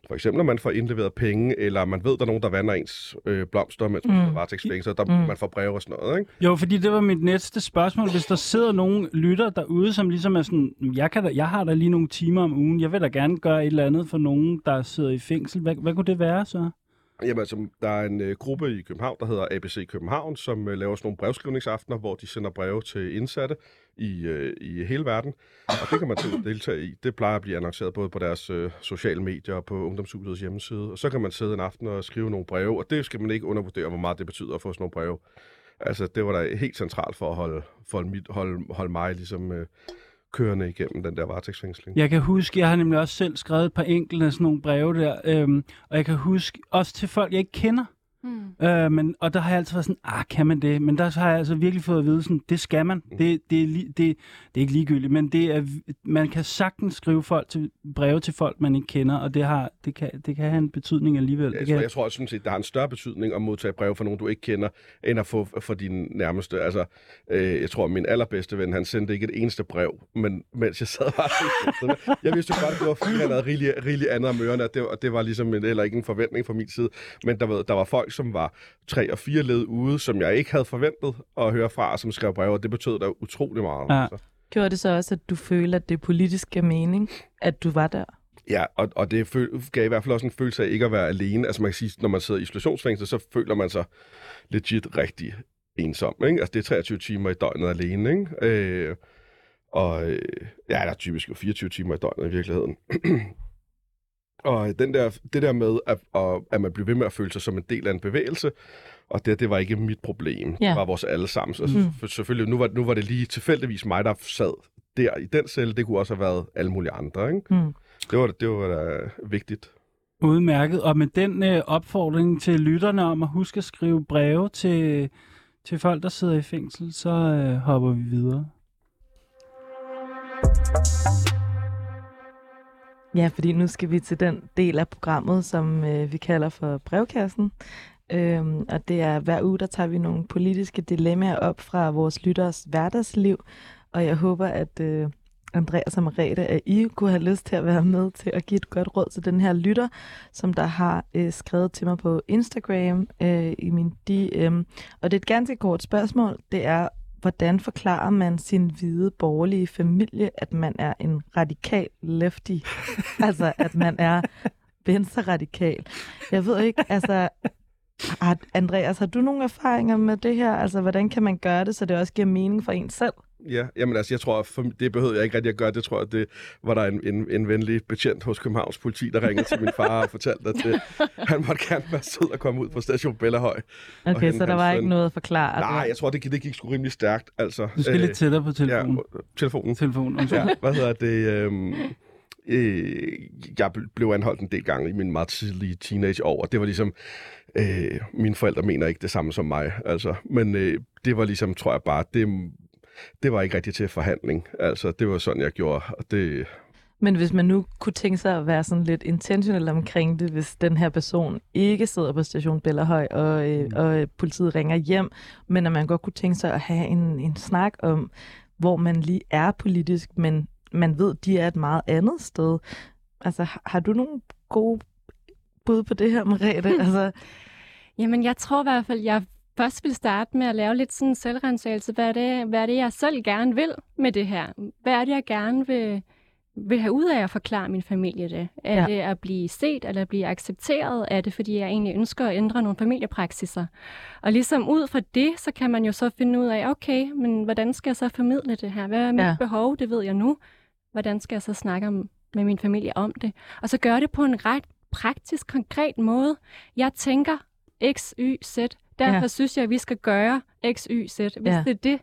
[SPEAKER 2] for eksempel, når man får indleveret penge, eller man ved, at der er nogen, der vander ens øh, blomster, mens man mm. varetægtsfængsel, der mm. man får breve og sådan noget. Ikke?
[SPEAKER 1] Jo, fordi det var mit næste spørgsmål. Hvis der sidder nogen lytter derude, som ligesom er sådan, jeg, kan da, jeg har da lige nogle timer om ugen, jeg vil da gerne gøre et eller andet for nogen, der sidder i fængsel. Hvad, hvad kunne det være så?
[SPEAKER 2] Jamen, altså, der er en øh, gruppe i København, der hedder ABC København, som øh, laver sådan nogle brevskrivningsaftener, hvor de sender breve til indsatte i, øh, i hele verden. Og det kan man deltage i. Det plejer at blive annonceret både på deres øh, sociale medier og på Ungdomshusets hjemmeside. Og så kan man sidde en aften og skrive nogle breve, og det skal man ikke undervurdere, hvor meget det betyder at få sådan nogle breve. Altså, det var da helt centralt for at holde, for holde, holde, holde mig ligesom... Øh, kørende igennem den der varetægtsfængsling.
[SPEAKER 1] Jeg kan huske, jeg har nemlig også selv skrevet et par enkelte af sådan nogle breve der, øhm, og jeg kan huske også til folk, jeg ikke kender, mm. Øh, men, og der har jeg altid været sådan, ah, kan man det? Men der har jeg altså virkelig fået at vide, sådan, det skal man.
[SPEAKER 2] Mm.
[SPEAKER 1] Det, det, er, li- det, det er ikke ligegyldigt, men det er, man kan sagtens skrive folk til, breve til folk, man ikke kender, og det, har, det, kan, det kan have en betydning alligevel.
[SPEAKER 2] Jeg
[SPEAKER 1] det
[SPEAKER 2] tror,
[SPEAKER 1] kan,
[SPEAKER 2] jeg tror sådan set, der har en større betydning at modtage brev fra nogen, du ikke kender, end at få for din nærmeste. Altså, øh, jeg tror, at min allerbedste ven, han sendte ikke et eneste brev, men mens jeg sad bare Jeg vidste jo godt, at det var, fordi han havde rigeligt, rigeligt andet om ørerne, og det, og det var ligesom en, eller ikke en forventning fra min side. Men der var, der var folk, som var tre og fire led ude, som jeg ikke havde forventet at høre fra, og som skrev brev, og det betød da utrolig meget.
[SPEAKER 1] Ja.
[SPEAKER 2] Altså.
[SPEAKER 3] Gjorde det så også, at du føler, at det politisk gav mening, at du var der?
[SPEAKER 2] Ja, og, og det føl- gav i hvert fald også en følelse af ikke at være alene. Altså man kan sige, når man sidder i isolationsfængsel, så føler man sig legit rigtig ensom. Ikke? Altså det er 23 timer i døgnet alene. Ikke? Øh, og øh, ja, der er typisk jo 24 timer i døgnet i virkeligheden. *clears throat* og den der, det der med, at, at, man bliver ved med at føle sig som en del af en bevægelse, og det, det var ikke mit problem.
[SPEAKER 3] Ja.
[SPEAKER 2] Det var vores allesammens. Og
[SPEAKER 3] Mm.
[SPEAKER 2] selvfølgelig, nu var, nu var det lige tilfældigvis mig, der sad der i den celle. Det kunne også have været alle mulige andre. Ikke?
[SPEAKER 3] Mm.
[SPEAKER 2] Det var, det var da vigtigt.
[SPEAKER 1] Udmærket. Og med den øh, opfordring til lytterne om at huske at skrive breve til, til folk, der sidder i fængsel, så øh, hopper vi videre.
[SPEAKER 3] Ja, fordi nu skal vi til den del af programmet, som øh, vi kalder for brevkassen. Øhm, og det er hver uge, der tager vi nogle politiske dilemmaer op fra vores lytteres hverdagsliv. Og jeg håber, at øh, Andreas og Merete, at I kunne have lyst til at være med til at give et godt råd til den her lytter, som der har øh, skrevet til mig på Instagram øh, i min DM. Og det er et ganske kort spørgsmål. Det er, hvordan forklarer man sin hvide borgerlige familie, at man er en radikal lefty? altså, at man er venstre-radikal. Jeg ved ikke, altså... Andreas, har du nogle erfaringer med det her? Altså, hvordan kan man gøre det, så det også giver mening for en selv?
[SPEAKER 2] Ja, jamen altså, jeg tror, for, det behøvede jeg ikke rigtig at gøre. Det tror jeg, det var der en, en, en venlig betjent hos Københavns politi, der ringede til min far og fortalte, at det, *laughs* han måtte gerne være sød og komme ud på station Bellahøj.
[SPEAKER 3] Okay, så der var
[SPEAKER 2] søn.
[SPEAKER 3] ikke noget at forklare.
[SPEAKER 2] Nej, jeg tror, det, gik- det gik sgu rimelig stærkt. Altså,
[SPEAKER 1] Du skal lidt tættere på
[SPEAKER 2] ja,
[SPEAKER 1] telefonen.
[SPEAKER 2] telefonen.
[SPEAKER 1] telefonen. undskyld.
[SPEAKER 2] Ja, hvad hedder det? Øhm, øh, jeg ble- blev anholdt en del gange i min meget tidlige teenageår, og det var ligesom, øh, mine forældre mener ikke det samme som mig, altså, men øh, det var ligesom, tror jeg bare, det, det var ikke rigtigt til forhandling, altså, det var sådan, jeg gjorde, og det,
[SPEAKER 3] Men hvis man nu kunne tænke sig at være sådan lidt intentionel omkring det, hvis den her person ikke sidder på station Bellahøj, og, øh, og øh, politiet ringer hjem, men at man godt kunne tænke sig at have en, en snak om, hvor man lige er politisk, men man ved, de er et meget andet sted. Altså, har- har du nogle gode bud på det her, Merete? *laughs* Altså,
[SPEAKER 4] Jamen, jeg tror i hvert fald, jeg først vil starte med at lave lidt sådan en selvrensagelse. Hvad er, det, hvad er det, jeg selv gerne vil med det her? Hvad er det, jeg gerne vil, vil have ud af at forklare min familie det? Er
[SPEAKER 3] Ja.
[SPEAKER 4] det at blive set, eller at blive accepteret? Er det, fordi jeg egentlig ønsker at ændre nogle familiepraksiser? Og ligesom ud fra det, så kan man jo så finde ud af, okay, men hvordan skal jeg så formidle det her? Hvad er mit
[SPEAKER 3] Ja.
[SPEAKER 4] ja. behov? Det ved jeg nu. Hvordan skal jeg så snakke om, med min familie om det? Og så gøre det på en ret praktisk, konkret måde. Jeg tænker X, Y, Z. Derfor
[SPEAKER 3] Ja.
[SPEAKER 4] synes jeg, at vi skal gøre X, Y, Z. Hvis
[SPEAKER 3] Ja.
[SPEAKER 4] det er det,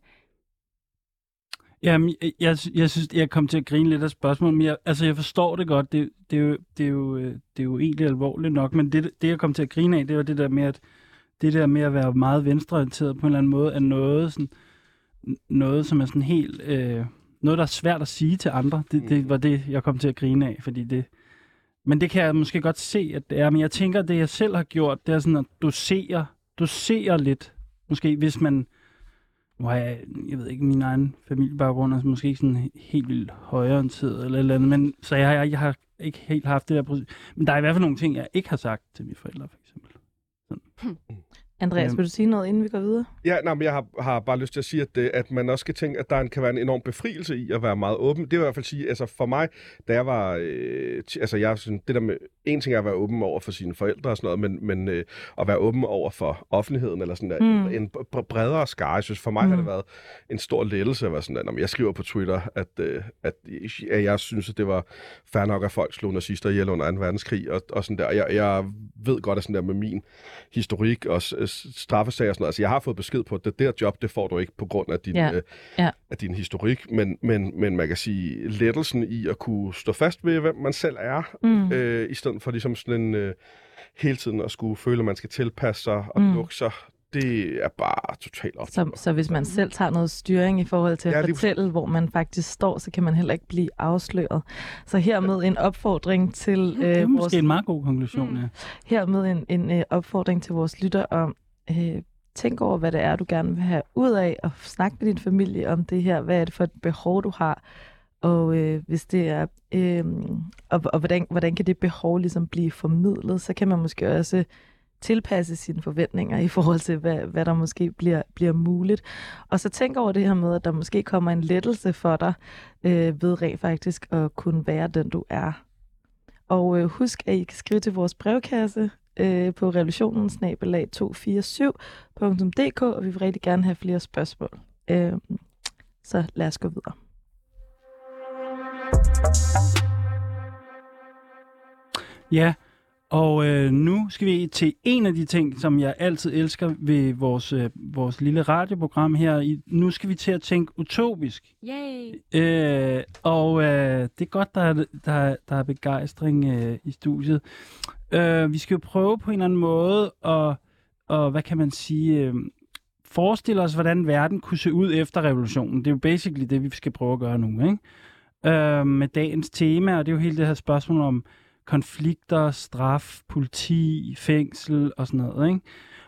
[SPEAKER 1] Jamen, jeg, jeg, jeg synes, jeg kom til at grine lidt af spørgsmålet, men jeg, altså, jeg forstår det godt. Det, det, er jo, det, er jo, øh, det er jo egentlig alvorligt nok, men det, det, jeg kom til at grine af, det var det der med, at det der med at være meget venstreorienteret på en eller anden måde, er noget, sådan, noget som er sådan helt... Øh, noget, der er svært at sige til andre. Det, det var det, jeg kom til at grine af, fordi det... Men det kan jeg måske godt se, at det er. Men jeg tænker, at det, jeg selv har gjort, det er sådan at dosere, dosere lidt. Måske hvis man... Nu har jeg, jeg ved ikke, min egen familiebaggrund er måske ikke sådan helt vildt højorienteret eller et eller andet, men, så jeg, jeg, jeg har ikke helt haft det der. Men der er i hvert fald nogle ting, jeg ikke har sagt til mine forældre, for eksempel. sådan hmm.
[SPEAKER 3] Andreas,
[SPEAKER 1] Øhm.
[SPEAKER 3] vil du sige noget, inden vi går videre?
[SPEAKER 2] Ja, nej, men jeg har, har bare lyst til at sige, at, det, at man også skal tænke, at der kan være en enorm befrielse i at være meget åben. Det vil i hvert fald sige, altså for mig, da jeg var, øh, altså jeg sådan, det der med, en ting er at være åben over for sine forældre og sådan noget, men, men øh, at være åben over for offentligheden, eller sådan der,
[SPEAKER 3] Mm.
[SPEAKER 2] en br- bredere skare. Jeg synes, for mig mm. har det
[SPEAKER 3] Mm.
[SPEAKER 2] været en stor lettelse at være sådan, at jeg skriver på Twitter, at, øh, at, at jeg synes, at det var fair nok, at folk slog nazister ihjel under 2. verdenskrig, og, og sådan der. Jeg, jeg ved godt, at sådan der med min historik, også straffesager og sådan noget. Altså, jeg har fået besked på, at det der job, det får du ikke på grund af din,
[SPEAKER 3] Ja.
[SPEAKER 2] øh,
[SPEAKER 3] Ja.
[SPEAKER 2] af din historik. Men, men, men man kan sige, lettelsen i at kunne stå fast ved, hvem man selv er,
[SPEAKER 3] Mm.
[SPEAKER 2] øh, i stedet for ligesom sådan en, øh, hele tiden at skulle føle, at man skal tilpasse sig og
[SPEAKER 3] Mm.
[SPEAKER 2] lukke sig, det er bare totalt op.
[SPEAKER 3] Så, så hvis man selv tager noget styring i forhold til at
[SPEAKER 2] Ja, lige
[SPEAKER 3] fortælle, hvor man faktisk står, så kan man heller ikke blive afsløret. Så hermed en opfordring til
[SPEAKER 1] Det er
[SPEAKER 3] øh,
[SPEAKER 1] måske
[SPEAKER 3] vores
[SPEAKER 1] en meget god konklusion,
[SPEAKER 4] Mm.
[SPEAKER 1] ja.
[SPEAKER 3] hermed en, en øh, opfordring til vores lytter om, øh, tænk over, hvad det er, du gerne vil have ud af, og snak med din familie om det her. Hvad er det for et behov, du har? Og øh, hvis det er, øh, og, og hvordan, hvordan kan det behov ligesom blive formidlet, så kan man måske også tilpasse sine forventninger i forhold til, hvad, hvad der måske bliver, bliver muligt. Og så tænk over det her med, at der måske kommer en lettelse for dig øh, ved rent faktisk at kunne være den, du er. Og øh, husk, at I kan skrive til vores brevkasse øh, på revolutionen 247.dk, og vi vil rigtig gerne have flere spørgsmål. Øh, så lad os gå videre.
[SPEAKER 1] Ja, og øh, nu skal vi til en af de ting, som jeg altid elsker ved vores, øh, vores lille radioprogram her. I, nu skal vi til at tænke utopisk.
[SPEAKER 4] Yay!
[SPEAKER 1] Øh, og øh, det er godt, der er, der, er- der er begejstring øh, i studiet. Øh, vi skal jo prøve på en eller anden måde at, og, hvad kan man sige, øh, forestille os, hvordan verden kunne se ud efter revolutionen. Det er jo basically det, vi skal prøve at gøre nu, ikke? Øh, med dagens tema, og det er jo hele det her spørgsmål om konflikter, straf, politi, fængsel og sådan noget, ikke?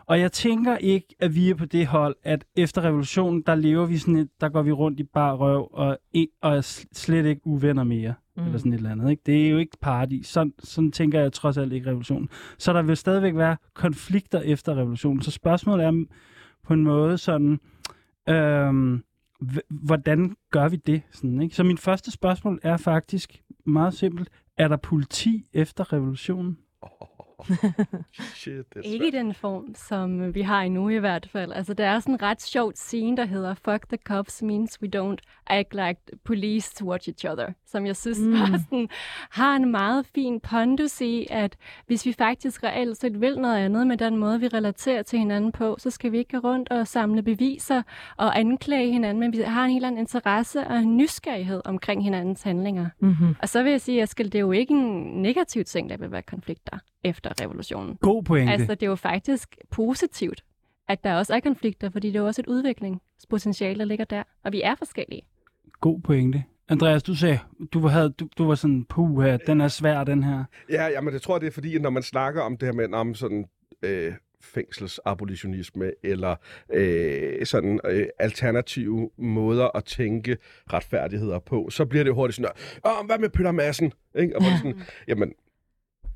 [SPEAKER 1] Og jeg tænker ikke, at vi er på det hold, at efter revolutionen, der lever vi sådan et, der går vi rundt i bar røv og, og er slet ikke uvenner mere, mm. eller sådan et eller andet. Ikke? Det er jo ikke paradis. Sådan, sådan tænker jeg trods alt ikke revolutionen. Så der vil stadigvæk være konflikter efter revolutionen. Så spørgsmålet er på en måde sådan, øhm, hvordan gør vi det? Sådan, ikke? Så min første spørgsmål er faktisk meget simpelt. Er der politi efter revolutionen?
[SPEAKER 2] Shit, det er
[SPEAKER 4] Ikke i den form, som vi har endnu i hvert fald. Altså, der er sådan en ret sjovt scene, der hedder Fuck the cops means we don't act like police to watch each other. Som jeg synes mm.
[SPEAKER 3] Mm.
[SPEAKER 4] var sådan, har en meget fin pondus i, at hvis vi faktisk reelt set vil noget andet med den måde, vi relaterer til hinanden på, så skal vi ikke gå rundt og samle beviser og anklage hinanden, men vi har en helt anden interesse og en nysgerrighed omkring hinandens handlinger.
[SPEAKER 3] Mm-hmm.
[SPEAKER 4] Og så vil jeg sige, at det er jo ikke en negativ ting, der vil være konflikter efter revolutionen.
[SPEAKER 1] God pointe.
[SPEAKER 4] Altså, det er jo faktisk positivt, at der også er konflikter, fordi det er jo også et udviklingspotentiale, der ligger der. Og vi er forskellige.
[SPEAKER 1] God pointe. Andreas, du sagde, du, havde, du, du var sådan, puh, den er svær, den her.
[SPEAKER 2] Ja, ja, men det tror jeg, det er fordi, at når man snakker om det her med om sådan øh, fængselsabolitionisme eller øh, sådan øh, alternative måder at tænke retfærdigheder på, så bliver det hurtigt sådan, Åh, hvad med Peter Madsen? Ikke? Og hvor det sådan, *laughs* jamen,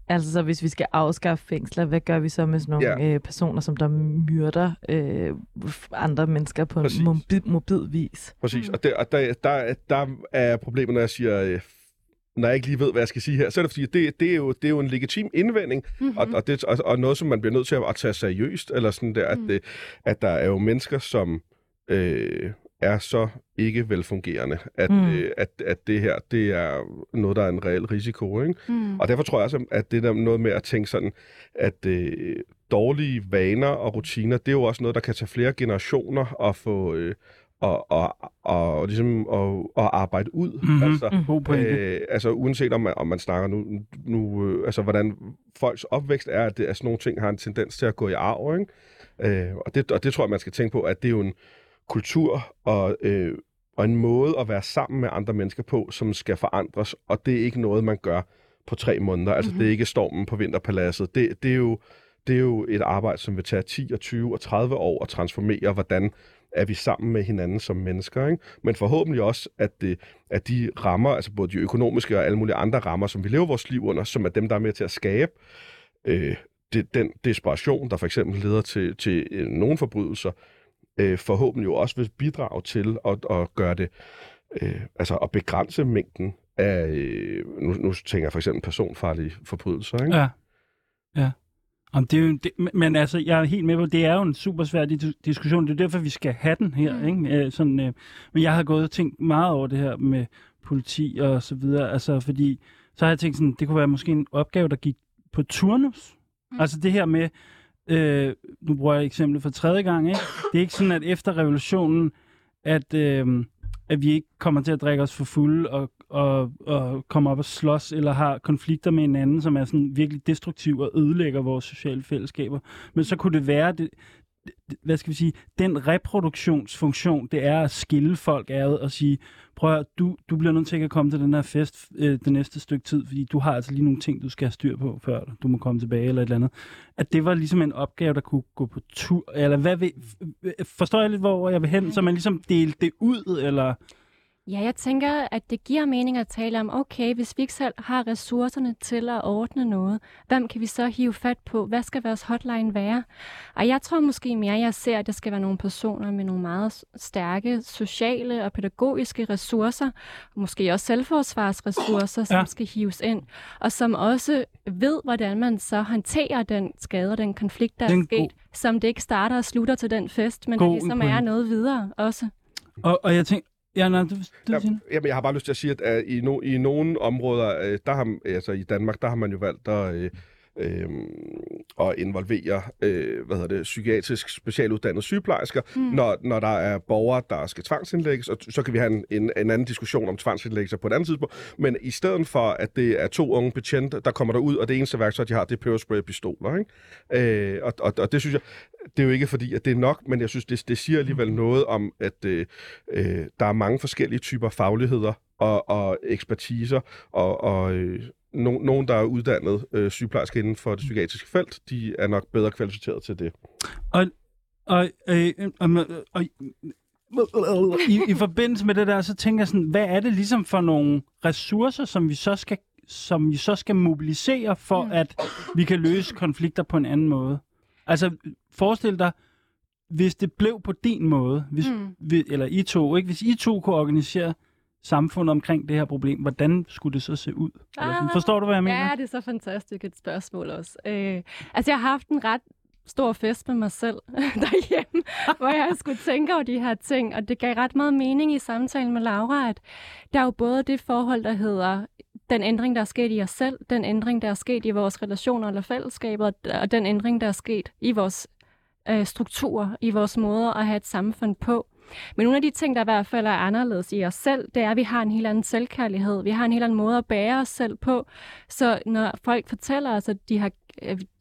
[SPEAKER 3] Altså, så hvis vi skal afskaffe fængsler, hvad gør vi så med sådan nogle
[SPEAKER 2] Ja.
[SPEAKER 3] øh, personer, som der myrder øh, andre mennesker på
[SPEAKER 2] Præcis.
[SPEAKER 3] en mobil, mobil vis?
[SPEAKER 2] præcis.
[SPEAKER 4] Mm.
[SPEAKER 2] Og, det, og der, der, der er problemet, når jeg siger... Øh, når jeg ikke lige ved, hvad jeg skal sige her, så er det fordi, at det, det, er, jo, det er jo en legitim indvending,
[SPEAKER 4] Mm-hmm.
[SPEAKER 2] og, og, det, og, og noget, som man bliver nødt til at, at tage seriøst, eller sådan der,
[SPEAKER 4] Mm.
[SPEAKER 2] at, det, at der er jo mennesker, som øh, er så ikke velfungerende, at,
[SPEAKER 3] Mm.
[SPEAKER 2] øh, at, at det her, det er noget, der er en reel risiko, ikke?
[SPEAKER 4] Mm.
[SPEAKER 2] Og derfor tror jeg også, at det der noget med at tænke sådan, at øh, dårlige vaner og rutiner, det er jo også noget, der kan tage flere generationer at få... Øh, og, og, og, ligesom at, at arbejde ud.
[SPEAKER 1] Mhm.
[SPEAKER 2] Altså,
[SPEAKER 1] pointe.
[SPEAKER 2] Øh, altså uanset om man, om man snakker nu, nu øh, altså hvordan folks opvækst er, at, det, at sådan nogle ting har en tendens til at gå i arv, ikke? Øh, og, det, og det tror jeg, man skal tænke på, at det er jo en kultur og, øh, og en måde at være sammen med andre mennesker på, som skal forandres, og det er ikke noget, man gør på tre måneder. Altså
[SPEAKER 4] Mhm.
[SPEAKER 2] det er ikke stormen på Vinterpaladset. Det, det, er jo, det er jo et arbejde, som vil tage 10 og 20 og 30 år at transformere, hvordan er vi sammen med hinanden som mennesker. Ikke? Men forhåbentlig også, at, det, at de rammer, altså både de økonomiske og alle mulige andre rammer, som vi lever vores liv under, som er dem, der er med til at skabe øh, det, den desperation, der for eksempel leder til, til øh, nogle forbrydelser, øh, forhåbentlig jo også vil bidrage til at, at gøre det, øh, altså at begrænse mængden af, øh, nu, nu tænker jeg for eksempel personfarlige forbrydelser. Ikke?
[SPEAKER 1] Ja. Ja. Om det er jo, det, men- altså, jeg er helt med på, det er jo en super svær dis- diskussion. Det er derfor, vi skal have den her.
[SPEAKER 4] Mm.
[SPEAKER 1] Ikke? Øh, sådan, øh, men jeg har gået og tænkt meget over det her med politi og så videre. Altså, fordi så har jeg tænkt sådan, det kunne være måske en opgave, der gik på turnus.
[SPEAKER 4] Mm.
[SPEAKER 1] Altså det her med, øh, nu bruger jeg eksemplet for tredje gang, ikke? det er ikke sådan, at efter revolutionen, at, øh, at vi ikke kommer til at drikke os for fulde og, og, og kommer op og slås, eller har konflikter med hinanden, som er sådan virkelig destruktiv og ødelægger vores sociale fællesskaber. Men så kunne det være, det, hvad skal vi sige, den reproduktionsfunktion, det er at skille folk ad og sige, prøv at, du, du bliver nødt til at komme til den her fest øh, det næste stykke tid, fordi du har altså lige nogle ting, du skal have styr på, før du må komme tilbage eller et eller andet. At det var ligesom en opgave, der kunne gå på tur, eller hvad ved, øh, forstår jeg lidt, hvor jeg vil hen, så man ligesom delte det ud, eller...
[SPEAKER 4] Ja, jeg tænker, at det giver mening at tale om, okay, hvis vi ikke selv har ressourcerne til at ordne noget, hvem kan vi så hive fat på? Hvad skal vores hotline være? Og jeg tror måske mere, jeg ser, at det skal være nogle personer med nogle meget stærke sociale og pædagogiske ressourcer, måske også selvforsvarsressourcer, som ja. skal hives ind, og som også ved, hvordan man så håndterer den skade og den konflikt, der den er sket, god. som det ikke starter og slutter til den fest, men god der ligesom er noget videre også.
[SPEAKER 1] Og, og jeg tænker, Ja, nej, du, du
[SPEAKER 2] ja, jamen, jeg har bare lyst til at sige, at uh, i, no, i nogle områder, uh, der har, altså i Danmark, der har man jo valgt at, uh, øh, at involvere øh, hvad hedder det, psykiatrisk specialuddannet sygeplejersker, mm. når, når der er borgere, der skal tvangsindlægges, og så kan vi have en, en, en anden diskussion om tvangsindlæggelser på et andet tidspunkt. Men i stedet for, at det er to unge betjente, der kommer der ud, og det eneste værktøj, de har, det er peberspray-pistoler. Ikke? Øh, og, og, og det synes jeg, det er jo ikke fordi, at det er nok, men jeg synes, det, det siger alligevel noget om, at øh, øh, der er mange forskellige typer fagligheder og, og ekspertiser og, og øh, no, nogen, der er uddannet øh, sygeplejerske inden for det psykiatriske felt, de er nok bedre kvalificeret til det.
[SPEAKER 1] Og, og, øh, og, og i, i forbindelse med det der, så tænker jeg sådan, hvad er det ligesom for nogle ressourcer, som vi så skal, som vi så skal mobilisere for, mm. at vi kan løse konflikter på en anden måde? Altså, forestil dig, hvis det blev på din måde, hvis, mm. vi, eller I to, ikke? hvis I to kunne organisere samfundet omkring det her problem, hvordan skulle det så se ud? Ah, Forstår du, hvad jeg mener?
[SPEAKER 4] Ja, det er så fantastisk et spørgsmål også. Øh, altså, jeg har haft en ret stor fest med mig selv *laughs* derhjemme, hvor jeg skulle tænke over de her ting, og det gav ret meget mening i samtalen med Laura, at der er jo både det forhold, der hedder den ændring, der er sket i os selv, den ændring, der er sket i vores relationer eller fællesskaber, og den ændring, der er sket i vores øh, strukturer, i vores måder at have et samfund på. Men nogle af de ting, der i hvert fald er anderledes i os selv, det er, at vi har en helt anden selvkærlighed. Vi har en helt anden måde at bære os selv på. Så når folk fortæller os, at de har,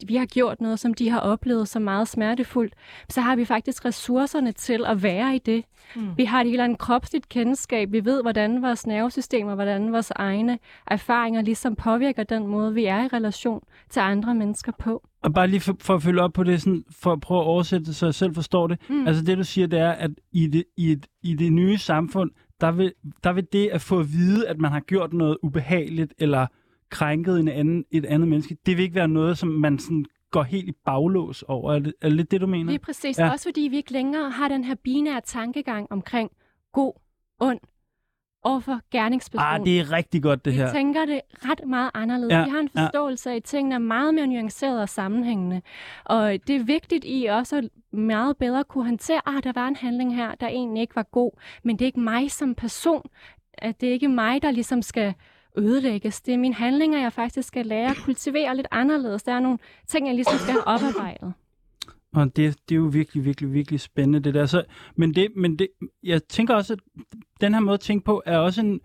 [SPEAKER 4] vi har gjort noget, som de har oplevet så meget smertefuldt, så har vi faktisk ressourcerne til at være i det. Mm. Vi har et helt andet kropsligt kendskab. Vi ved, hvordan vores nervesystem og hvordan vores egne erfaringer ligesom påvirker den måde, vi er i relation til andre mennesker på.
[SPEAKER 1] Og bare lige for, for at følge op på det, sådan, for at prøve at oversætte det, så jeg selv forstår det. Mm. Altså det, du siger, det er, at i det, i, et, i det nye samfund, der vil, der vil det at få at vide, at man har gjort noget ubehageligt, eller krænket en anden, et andet menneske, det vil ikke være noget, som man sådan går helt i baglås over. Er det, er det lidt det, du mener?
[SPEAKER 4] Lige præcis. Ja. Også fordi vi ikke længere har den her binære tankegang omkring god, ond, overfor gerningspersonen.
[SPEAKER 1] Ah, det er rigtig godt, det
[SPEAKER 4] vi
[SPEAKER 1] her.
[SPEAKER 4] Vi tænker det ret meget anderledes. Ja, vi har en forståelse ja. af, at tingene er meget mere nuancerede og sammenhængende. Og det er vigtigt i også at meget bedre kunne håndtere, at ah, der var en handling her, der egentlig ikke var god, men det er ikke mig som person. At det er ikke mig, der ligesom skal ødelægges. Det er mine handlinger, jeg faktisk skal lære at kultivere lidt anderledes. Der er nogle ting, jeg ligesom skal have oparbejdet.
[SPEAKER 1] Og det, det er jo virkelig, virkelig, virkelig spændende, det der. Så, men det, men det, jeg tænker også, at den her måde at tænke på, er også en,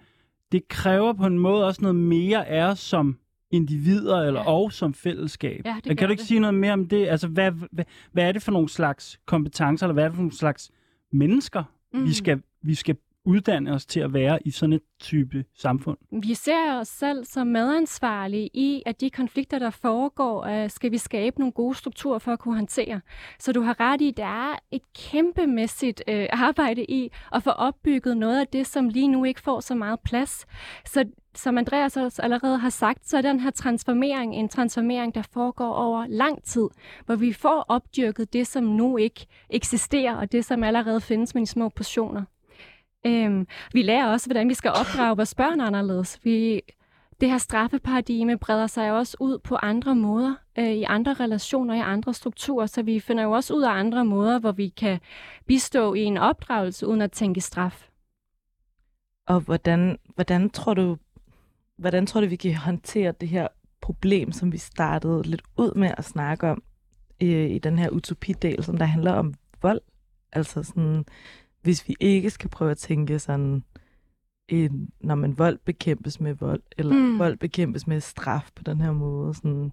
[SPEAKER 1] det kræver på en måde også noget mere af os som individer eller ja. og som fællesskab.
[SPEAKER 4] Ja, det
[SPEAKER 1] kan du ikke
[SPEAKER 4] det.
[SPEAKER 1] sige noget mere om det? Altså, hvad, hvad, hvad er det for nogle slags kompetencer, eller hvad er det for nogle slags mennesker, mm. vi, skal, vi skal uddanne os til at være i sådan et type samfund?
[SPEAKER 4] Vi ser os selv som medansvarlige i, at de konflikter, der foregår, øh, skal vi skabe nogle gode strukturer for at kunne håndtere. Så du har ret i, at der er et kæmpemæssigt øh, arbejde i at få opbygget noget af det, som lige nu ikke får så meget plads. Så som Andreas også allerede har sagt, så er den her transformering en transformering, der foregår over lang tid, hvor vi får opdyrket det, som nu ikke eksisterer, og det, som allerede findes men i små portioner. Øhm, vi lærer også, hvordan vi skal opdrage vores børn anderledes. Vi, det her straffeparadigme breder sig også ud på andre måder, øh, i andre relationer, i andre strukturer, så vi finder jo også ud af andre måder, hvor vi kan bistå i en opdragelse uden at tænke straf.
[SPEAKER 3] Og hvordan, hvordan tror du, hvordan tror du, vi kan håndtere det her problem, som vi startede lidt ud med at snakke om i, i den her utopidel, som der handler om vold. Altså sådan, hvis vi ikke skal prøve at tænke sådan, en, når man vold bekæmpes med vold, eller mm. vold bekæmpes med straf på den her måde. Sådan,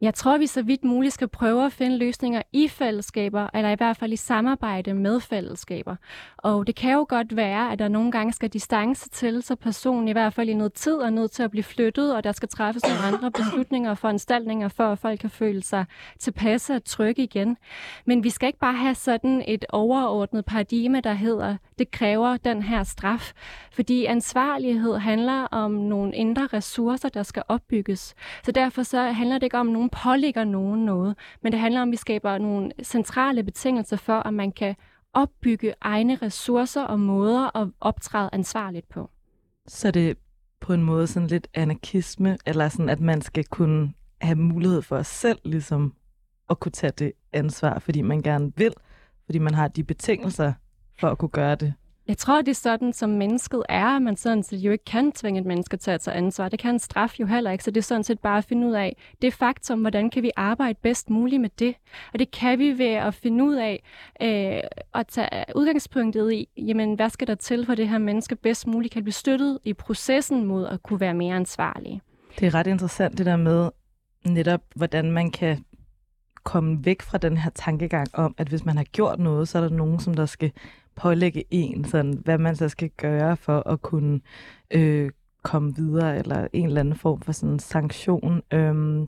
[SPEAKER 4] jeg tror, vi så vidt muligt skal prøve at finde løsninger i fællesskaber, eller i hvert fald i samarbejde med fællesskaber. Og det kan jo godt være, at der nogle gange skal distance til, så personen i hvert fald i noget tid er nødt til at blive flyttet, og der skal træffes nogle andre beslutninger og foranstaltninger, for at folk kan føle sig tilpasse og trygge igen. Men vi skal ikke bare have sådan et overordnet paradigme, der hedder, det kræver den her straf. Fordi ansvarlighed handler om nogle indre ressourcer, der skal opbygges. Så derfor så handler det ikke om nogen pålægger nogen noget, men det handler om, at vi skaber nogle centrale betingelser for, at man kan opbygge egne ressourcer og måder at optræde ansvarligt på.
[SPEAKER 3] Så det på en måde sådan lidt anarkisme, eller sådan, at man skal kunne have mulighed for selv ligesom at kunne tage det ansvar, fordi man gerne vil, fordi man har de betingelser for at kunne gøre det.
[SPEAKER 4] Jeg tror, det er sådan, som mennesket er, at man sådan set jo ikke kan tvinge et menneske til at tage ansvar. Det kan en straf jo heller ikke, så det er sådan set bare at finde ud af det faktum, hvordan kan vi arbejde bedst muligt med det. Og det kan vi ved at finde ud af øh, at tage udgangspunktet i, jamen hvad skal der til for det her menneske bedst muligt kan blive støttet i processen mod at kunne være mere ansvarlig.
[SPEAKER 3] Det er ret interessant det der med netop, hvordan man kan komme væk fra den her tankegang om, at hvis man har gjort noget, så er der nogen, som der skal pålægge en, sådan, hvad man så skal gøre for at kunne øh, komme videre, eller en eller anden form for sådan sanktion. Øhm,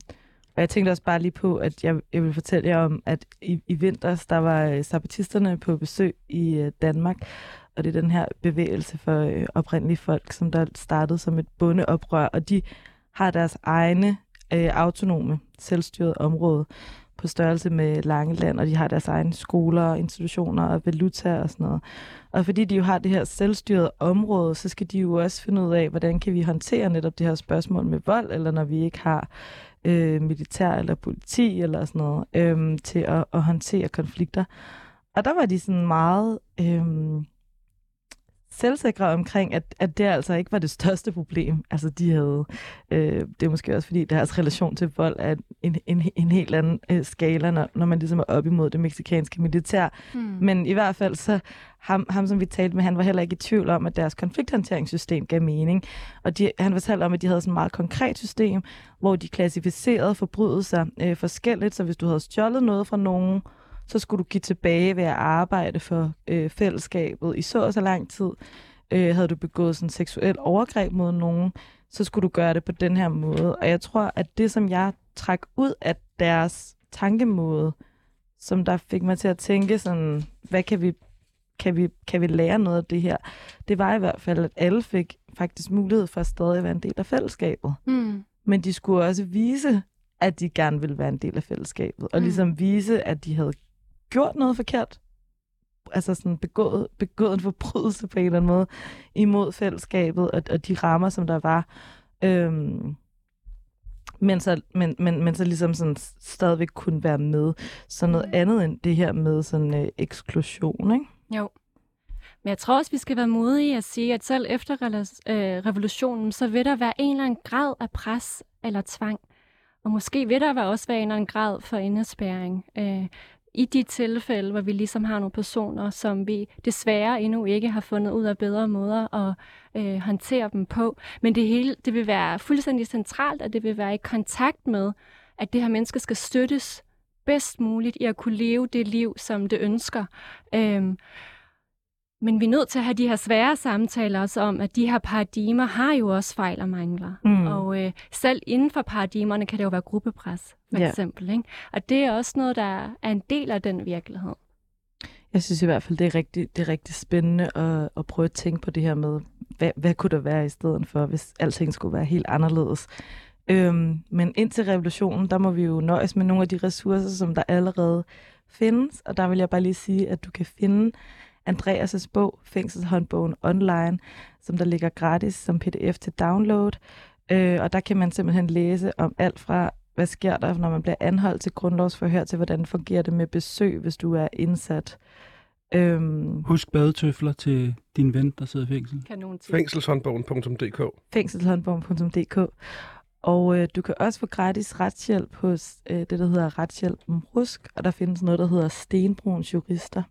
[SPEAKER 3] og jeg tænkte også bare lige på, at jeg, jeg vil fortælle jer om, at i, i vinters, der var øh, sabbatisterne på besøg i øh, Danmark, og det er den her bevægelse for øh, oprindelige folk, som der startede som et bondeoprør, og de har deres egne øh, autonome, selvstyrede område, på størrelse med Langeland, og de har deres egne skoler, institutioner og valuta og sådan noget. Og fordi de jo har det her selvstyrede område, så skal de jo også finde ud af, hvordan kan vi håndtere netop det her spørgsmål med vold, eller når vi ikke har øh, militær eller politi eller sådan noget, øh, til at, at håndtere konflikter. Og der var de sådan meget... Øh, selvsikre omkring, at, at det altså ikke var det største problem. Altså de havde, øh, det er måske også fordi deres relation til vold er en, en, en helt anden øh, skala, når, når man ligesom er op imod det meksikanske militær. Hmm. Men i hvert fald så, ham, ham som vi talte med, han var heller ikke i tvivl om, at deres konflikthåndteringssystem gav mening. Og de, han fortalte om, at de havde sådan et meget konkret system, hvor de klassificerede forbrydelser øh, forskelligt, så hvis du havde stjålet noget fra nogen, så skulle du give tilbage ved at arbejde for øh, fællesskabet i så og så lang tid. Øh, havde du begået sådan seksuel overgreb mod nogen, så skulle du gøre det på den her måde. Og jeg tror, at det, som jeg træk ud af deres tankemåde, som der fik mig til at tænke sådan, hvad kan vi, kan vi, kan vi lære noget af det her? Det var i hvert fald, at alle fik faktisk mulighed for at stadig være en del af fællesskabet. Mm. Men de skulle også vise, at de gerne ville være en del af fællesskabet, og mm. ligesom vise, at de havde gjort noget forkert, altså sådan begået, begået en forbrydelse på en eller anden måde imod fællesskabet og, og de rammer, som der var. Øhm, men så, men, men, men så ligesom sådan stadigvæk kunne være med. Så noget mm. andet end det her med sådan øh, eksklusion, ikke?
[SPEAKER 4] Jo. Men jeg tror også, vi skal være modige at sige, at selv efter øh, revolutionen, så vil der være en eller anden grad af pres eller tvang. Og måske vil der også være en eller anden grad for indespæring. Øh, i de tilfælde, hvor vi ligesom har nogle personer, som vi desværre endnu ikke har fundet ud af bedre måder at øh, håndtere dem på. Men det hele, det vil være fuldstændig centralt, at det vil være i kontakt med, at det her menneske skal støttes bedst muligt i at kunne leve det liv, som det ønsker. Øhm, men vi er nødt til at have de her svære samtaler også om, at de her paradigmer har jo også fejl og mangler. Mm. Og øh, selv inden for paradigmerne kan det jo være gruppepres, for ja. eksempel. Ikke? Og det er også noget, der er en del af den virkelighed.
[SPEAKER 3] Jeg synes i hvert fald, det er rigtig, det er rigtig spændende at, at prøve at tænke på det her med, hvad, hvad kunne der være i stedet for, hvis alting skulle være helt anderledes. Øhm, men indtil revolutionen, der må vi jo nøjes med nogle af de ressourcer, som der allerede findes. Og der vil jeg bare lige sige, at du kan finde Andreas' bog, Fængselshåndbogen online, som der ligger gratis som pdf til download. Øh, og der kan man simpelthen læse om alt fra, hvad sker der, når man bliver anholdt til grundlovsforhør, til hvordan fungerer det med besøg, hvis du er indsat.
[SPEAKER 1] Øhm, Husk badetøfler til din ven, der sidder i fængsel.
[SPEAKER 2] Fængselshåndbogen.dk
[SPEAKER 3] Fængselshåndbogen.dk Og øh, du kan også få gratis retshjælp hos øh, det, der hedder Retshjælp Rusk, og der findes noget, der hedder Stenbruns Jurister.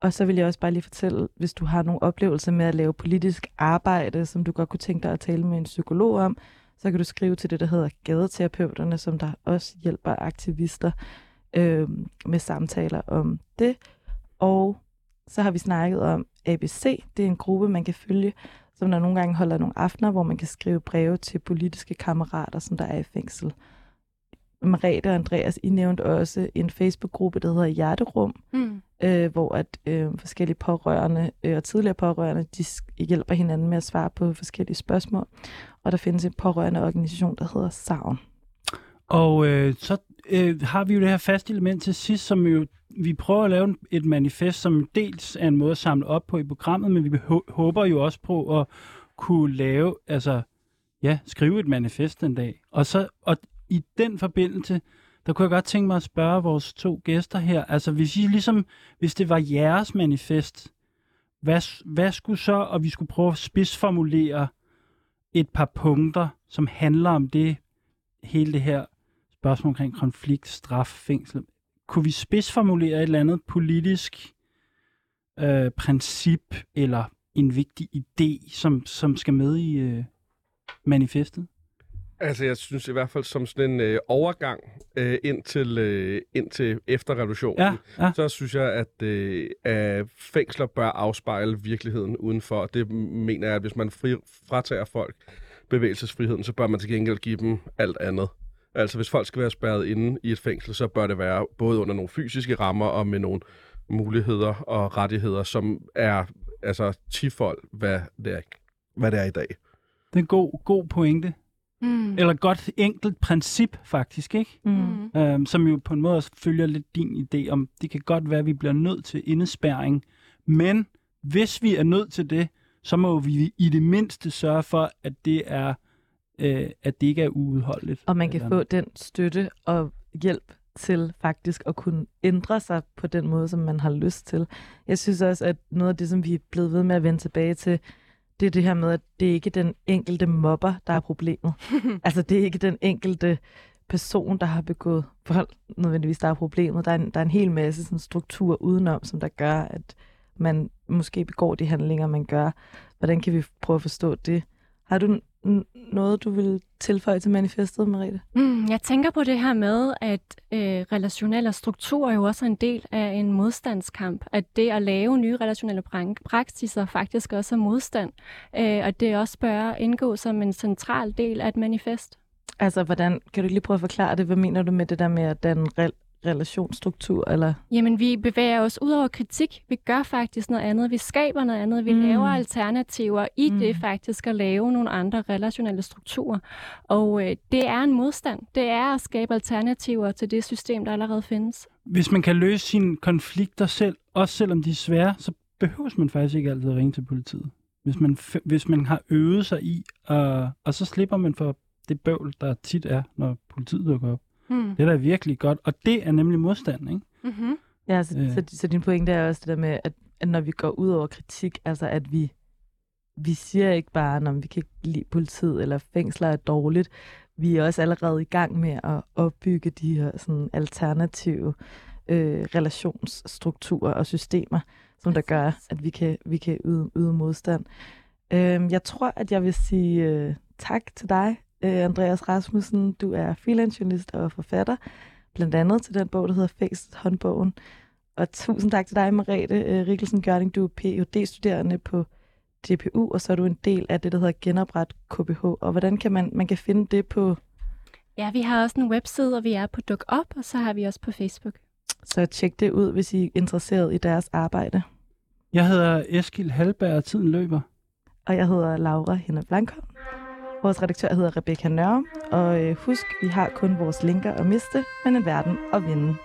[SPEAKER 3] Og så vil jeg også bare lige fortælle, hvis du har nogle oplevelser med at lave politisk arbejde, som du godt kunne tænke dig at tale med en psykolog om, så kan du skrive til det, der hedder Gadeterapeuterne, som der også hjælper aktivister øh, med samtaler om det. Og så har vi snakket om ABC. Det er en gruppe, man kan følge, som der nogle gange holder nogle aftener, hvor man kan skrive breve til politiske kammerater, som der er i fængsel. Merete og Andreas, I nævnte også en Facebook-gruppe, der hedder Hjerterum, mm. øh, hvor at øh, forskellige pårørende øh, og tidligere pårørende, de hjælper hinanden med at svare på forskellige spørgsmål. Og der findes en pårørende organisation, der hedder Savn.
[SPEAKER 1] Og øh, så øh, har vi jo det her faste element til sidst, som jo vi prøver at lave et manifest, som dels er en måde at samle op på i programmet, men vi håber jo også på at kunne lave, altså, ja, skrive et manifest en dag. Og, så, og i den forbindelse, der kunne jeg godt tænke mig at spørge vores to gæster her, altså hvis I ligesom, hvis det var jeres manifest, hvad, hvad skulle så, og vi skulle prøve at spidsformulere et par punkter, som handler om det, hele det her spørgsmål omkring konflikt, straf, fængsel. Kunne vi spidsformulere et eller andet politisk øh, princip eller en vigtig idé, som, som skal med i øh, manifestet?
[SPEAKER 2] Altså, jeg synes i hvert fald som sådan en øh, overgang øh, ind, til, øh, ind til efter revolutionen, ja, ja. så synes jeg, at, øh, at fængsler bør afspejle virkeligheden udenfor. Det mener jeg, at hvis man fri, fratager folk bevægelsesfriheden, så bør man til gengæld give dem alt andet. Altså, hvis folk skal være spærret inde i et fængsel, så bør det være både under nogle fysiske rammer og med nogle muligheder og rettigheder, som er altså tifold, hvad det er, hvad det er i dag.
[SPEAKER 1] Det er en god, god pointe. Mm. Eller godt enkelt princip, faktisk, ikke? Mm. Øhm, som jo på en måde også følger lidt din idé om, det kan godt være, at vi bliver nødt til indespærring, men hvis vi er nødt til det, så må vi i det mindste sørge for, at det er øh, at det ikke er uudholdeligt.
[SPEAKER 3] Og man kan eller... få den støtte og hjælp til faktisk at kunne ændre sig på den måde, som man har lyst til. Jeg synes også, at noget af det, som vi er blevet ved med at vende tilbage til, det er det her med, at det ikke er den enkelte mobber, der er problemet. *laughs* altså, det er ikke den enkelte person, der har begået vold, nødvendigvis, der er problemet. Der er en, der er en hel masse sådan, struktur udenom, som der gør, at man måske begår de handlinger, man gør. Hvordan kan vi prøve at forstå det? Har du noget, du vil tilføje til manifestet, Merete?
[SPEAKER 4] Mm, jeg tænker på det her med, at øh, relationelle strukturer jo også er en del af en modstandskamp. At det at lave nye relationelle praksiser faktisk også er modstand. Øh, og det også bør indgå som en central del af et manifest.
[SPEAKER 3] Altså, hvordan, kan du lige prøve at forklare det? Hvad mener du med det der med at danne relationsstruktur? Eller?
[SPEAKER 4] Jamen, vi bevæger os ud over kritik. Vi gør faktisk noget andet. Vi skaber noget andet. Vi mm. laver alternativer i mm. det faktisk at lave nogle andre relationelle strukturer. Og øh, det er en modstand. Det er at skabe alternativer til det system, der allerede findes.
[SPEAKER 1] Hvis man kan løse sine konflikter selv, også selvom de er svære, så behøver man faktisk ikke altid at ringe til politiet. Hvis man, hvis man har øvet sig i, uh, og så slipper man for det bøvl, der tit er, når politiet dukker op. Mm. Det er da virkelig godt, og det er nemlig modstand, ikke?
[SPEAKER 3] Mm-hmm. Ja, så, øh. så, så din pointe er også det der med, at, at når vi går ud over kritik, altså at vi, vi siger ikke bare, at vi kan ikke lide politiet, eller fængsler er dårligt. Vi er også allerede i gang med at opbygge de her sådan, alternative øh, relationsstrukturer og systemer, som der gør, at vi kan, vi kan yde, yde modstand. Øh, jeg tror, at jeg vil sige øh, tak til dig, øh, Andreas Rasmussen. Du er freelance journalist og forfatter, blandt andet til den bog, der hedder Fængslet håndbogen. Og tusind tak til dig, Marete øh, Rikkelsen Gørning. Du er Ph.D.-studerende på DPU, og så er du en del af det, der hedder Genopret KBH. Og hvordan kan man, man kan finde det på...
[SPEAKER 4] Ja, vi har også en webside, og vi er på DukUp, og så har vi også på Facebook.
[SPEAKER 3] Så tjek det ud, hvis I er interesseret i deres arbejde.
[SPEAKER 1] Jeg hedder Eskil Halberg, og tiden løber.
[SPEAKER 3] Og jeg hedder Laura Henne Blankholm. Vores redaktør hedder Rebecca Nørre, og øh, husk, vi har kun vores linker at miste, men en verden at vinde.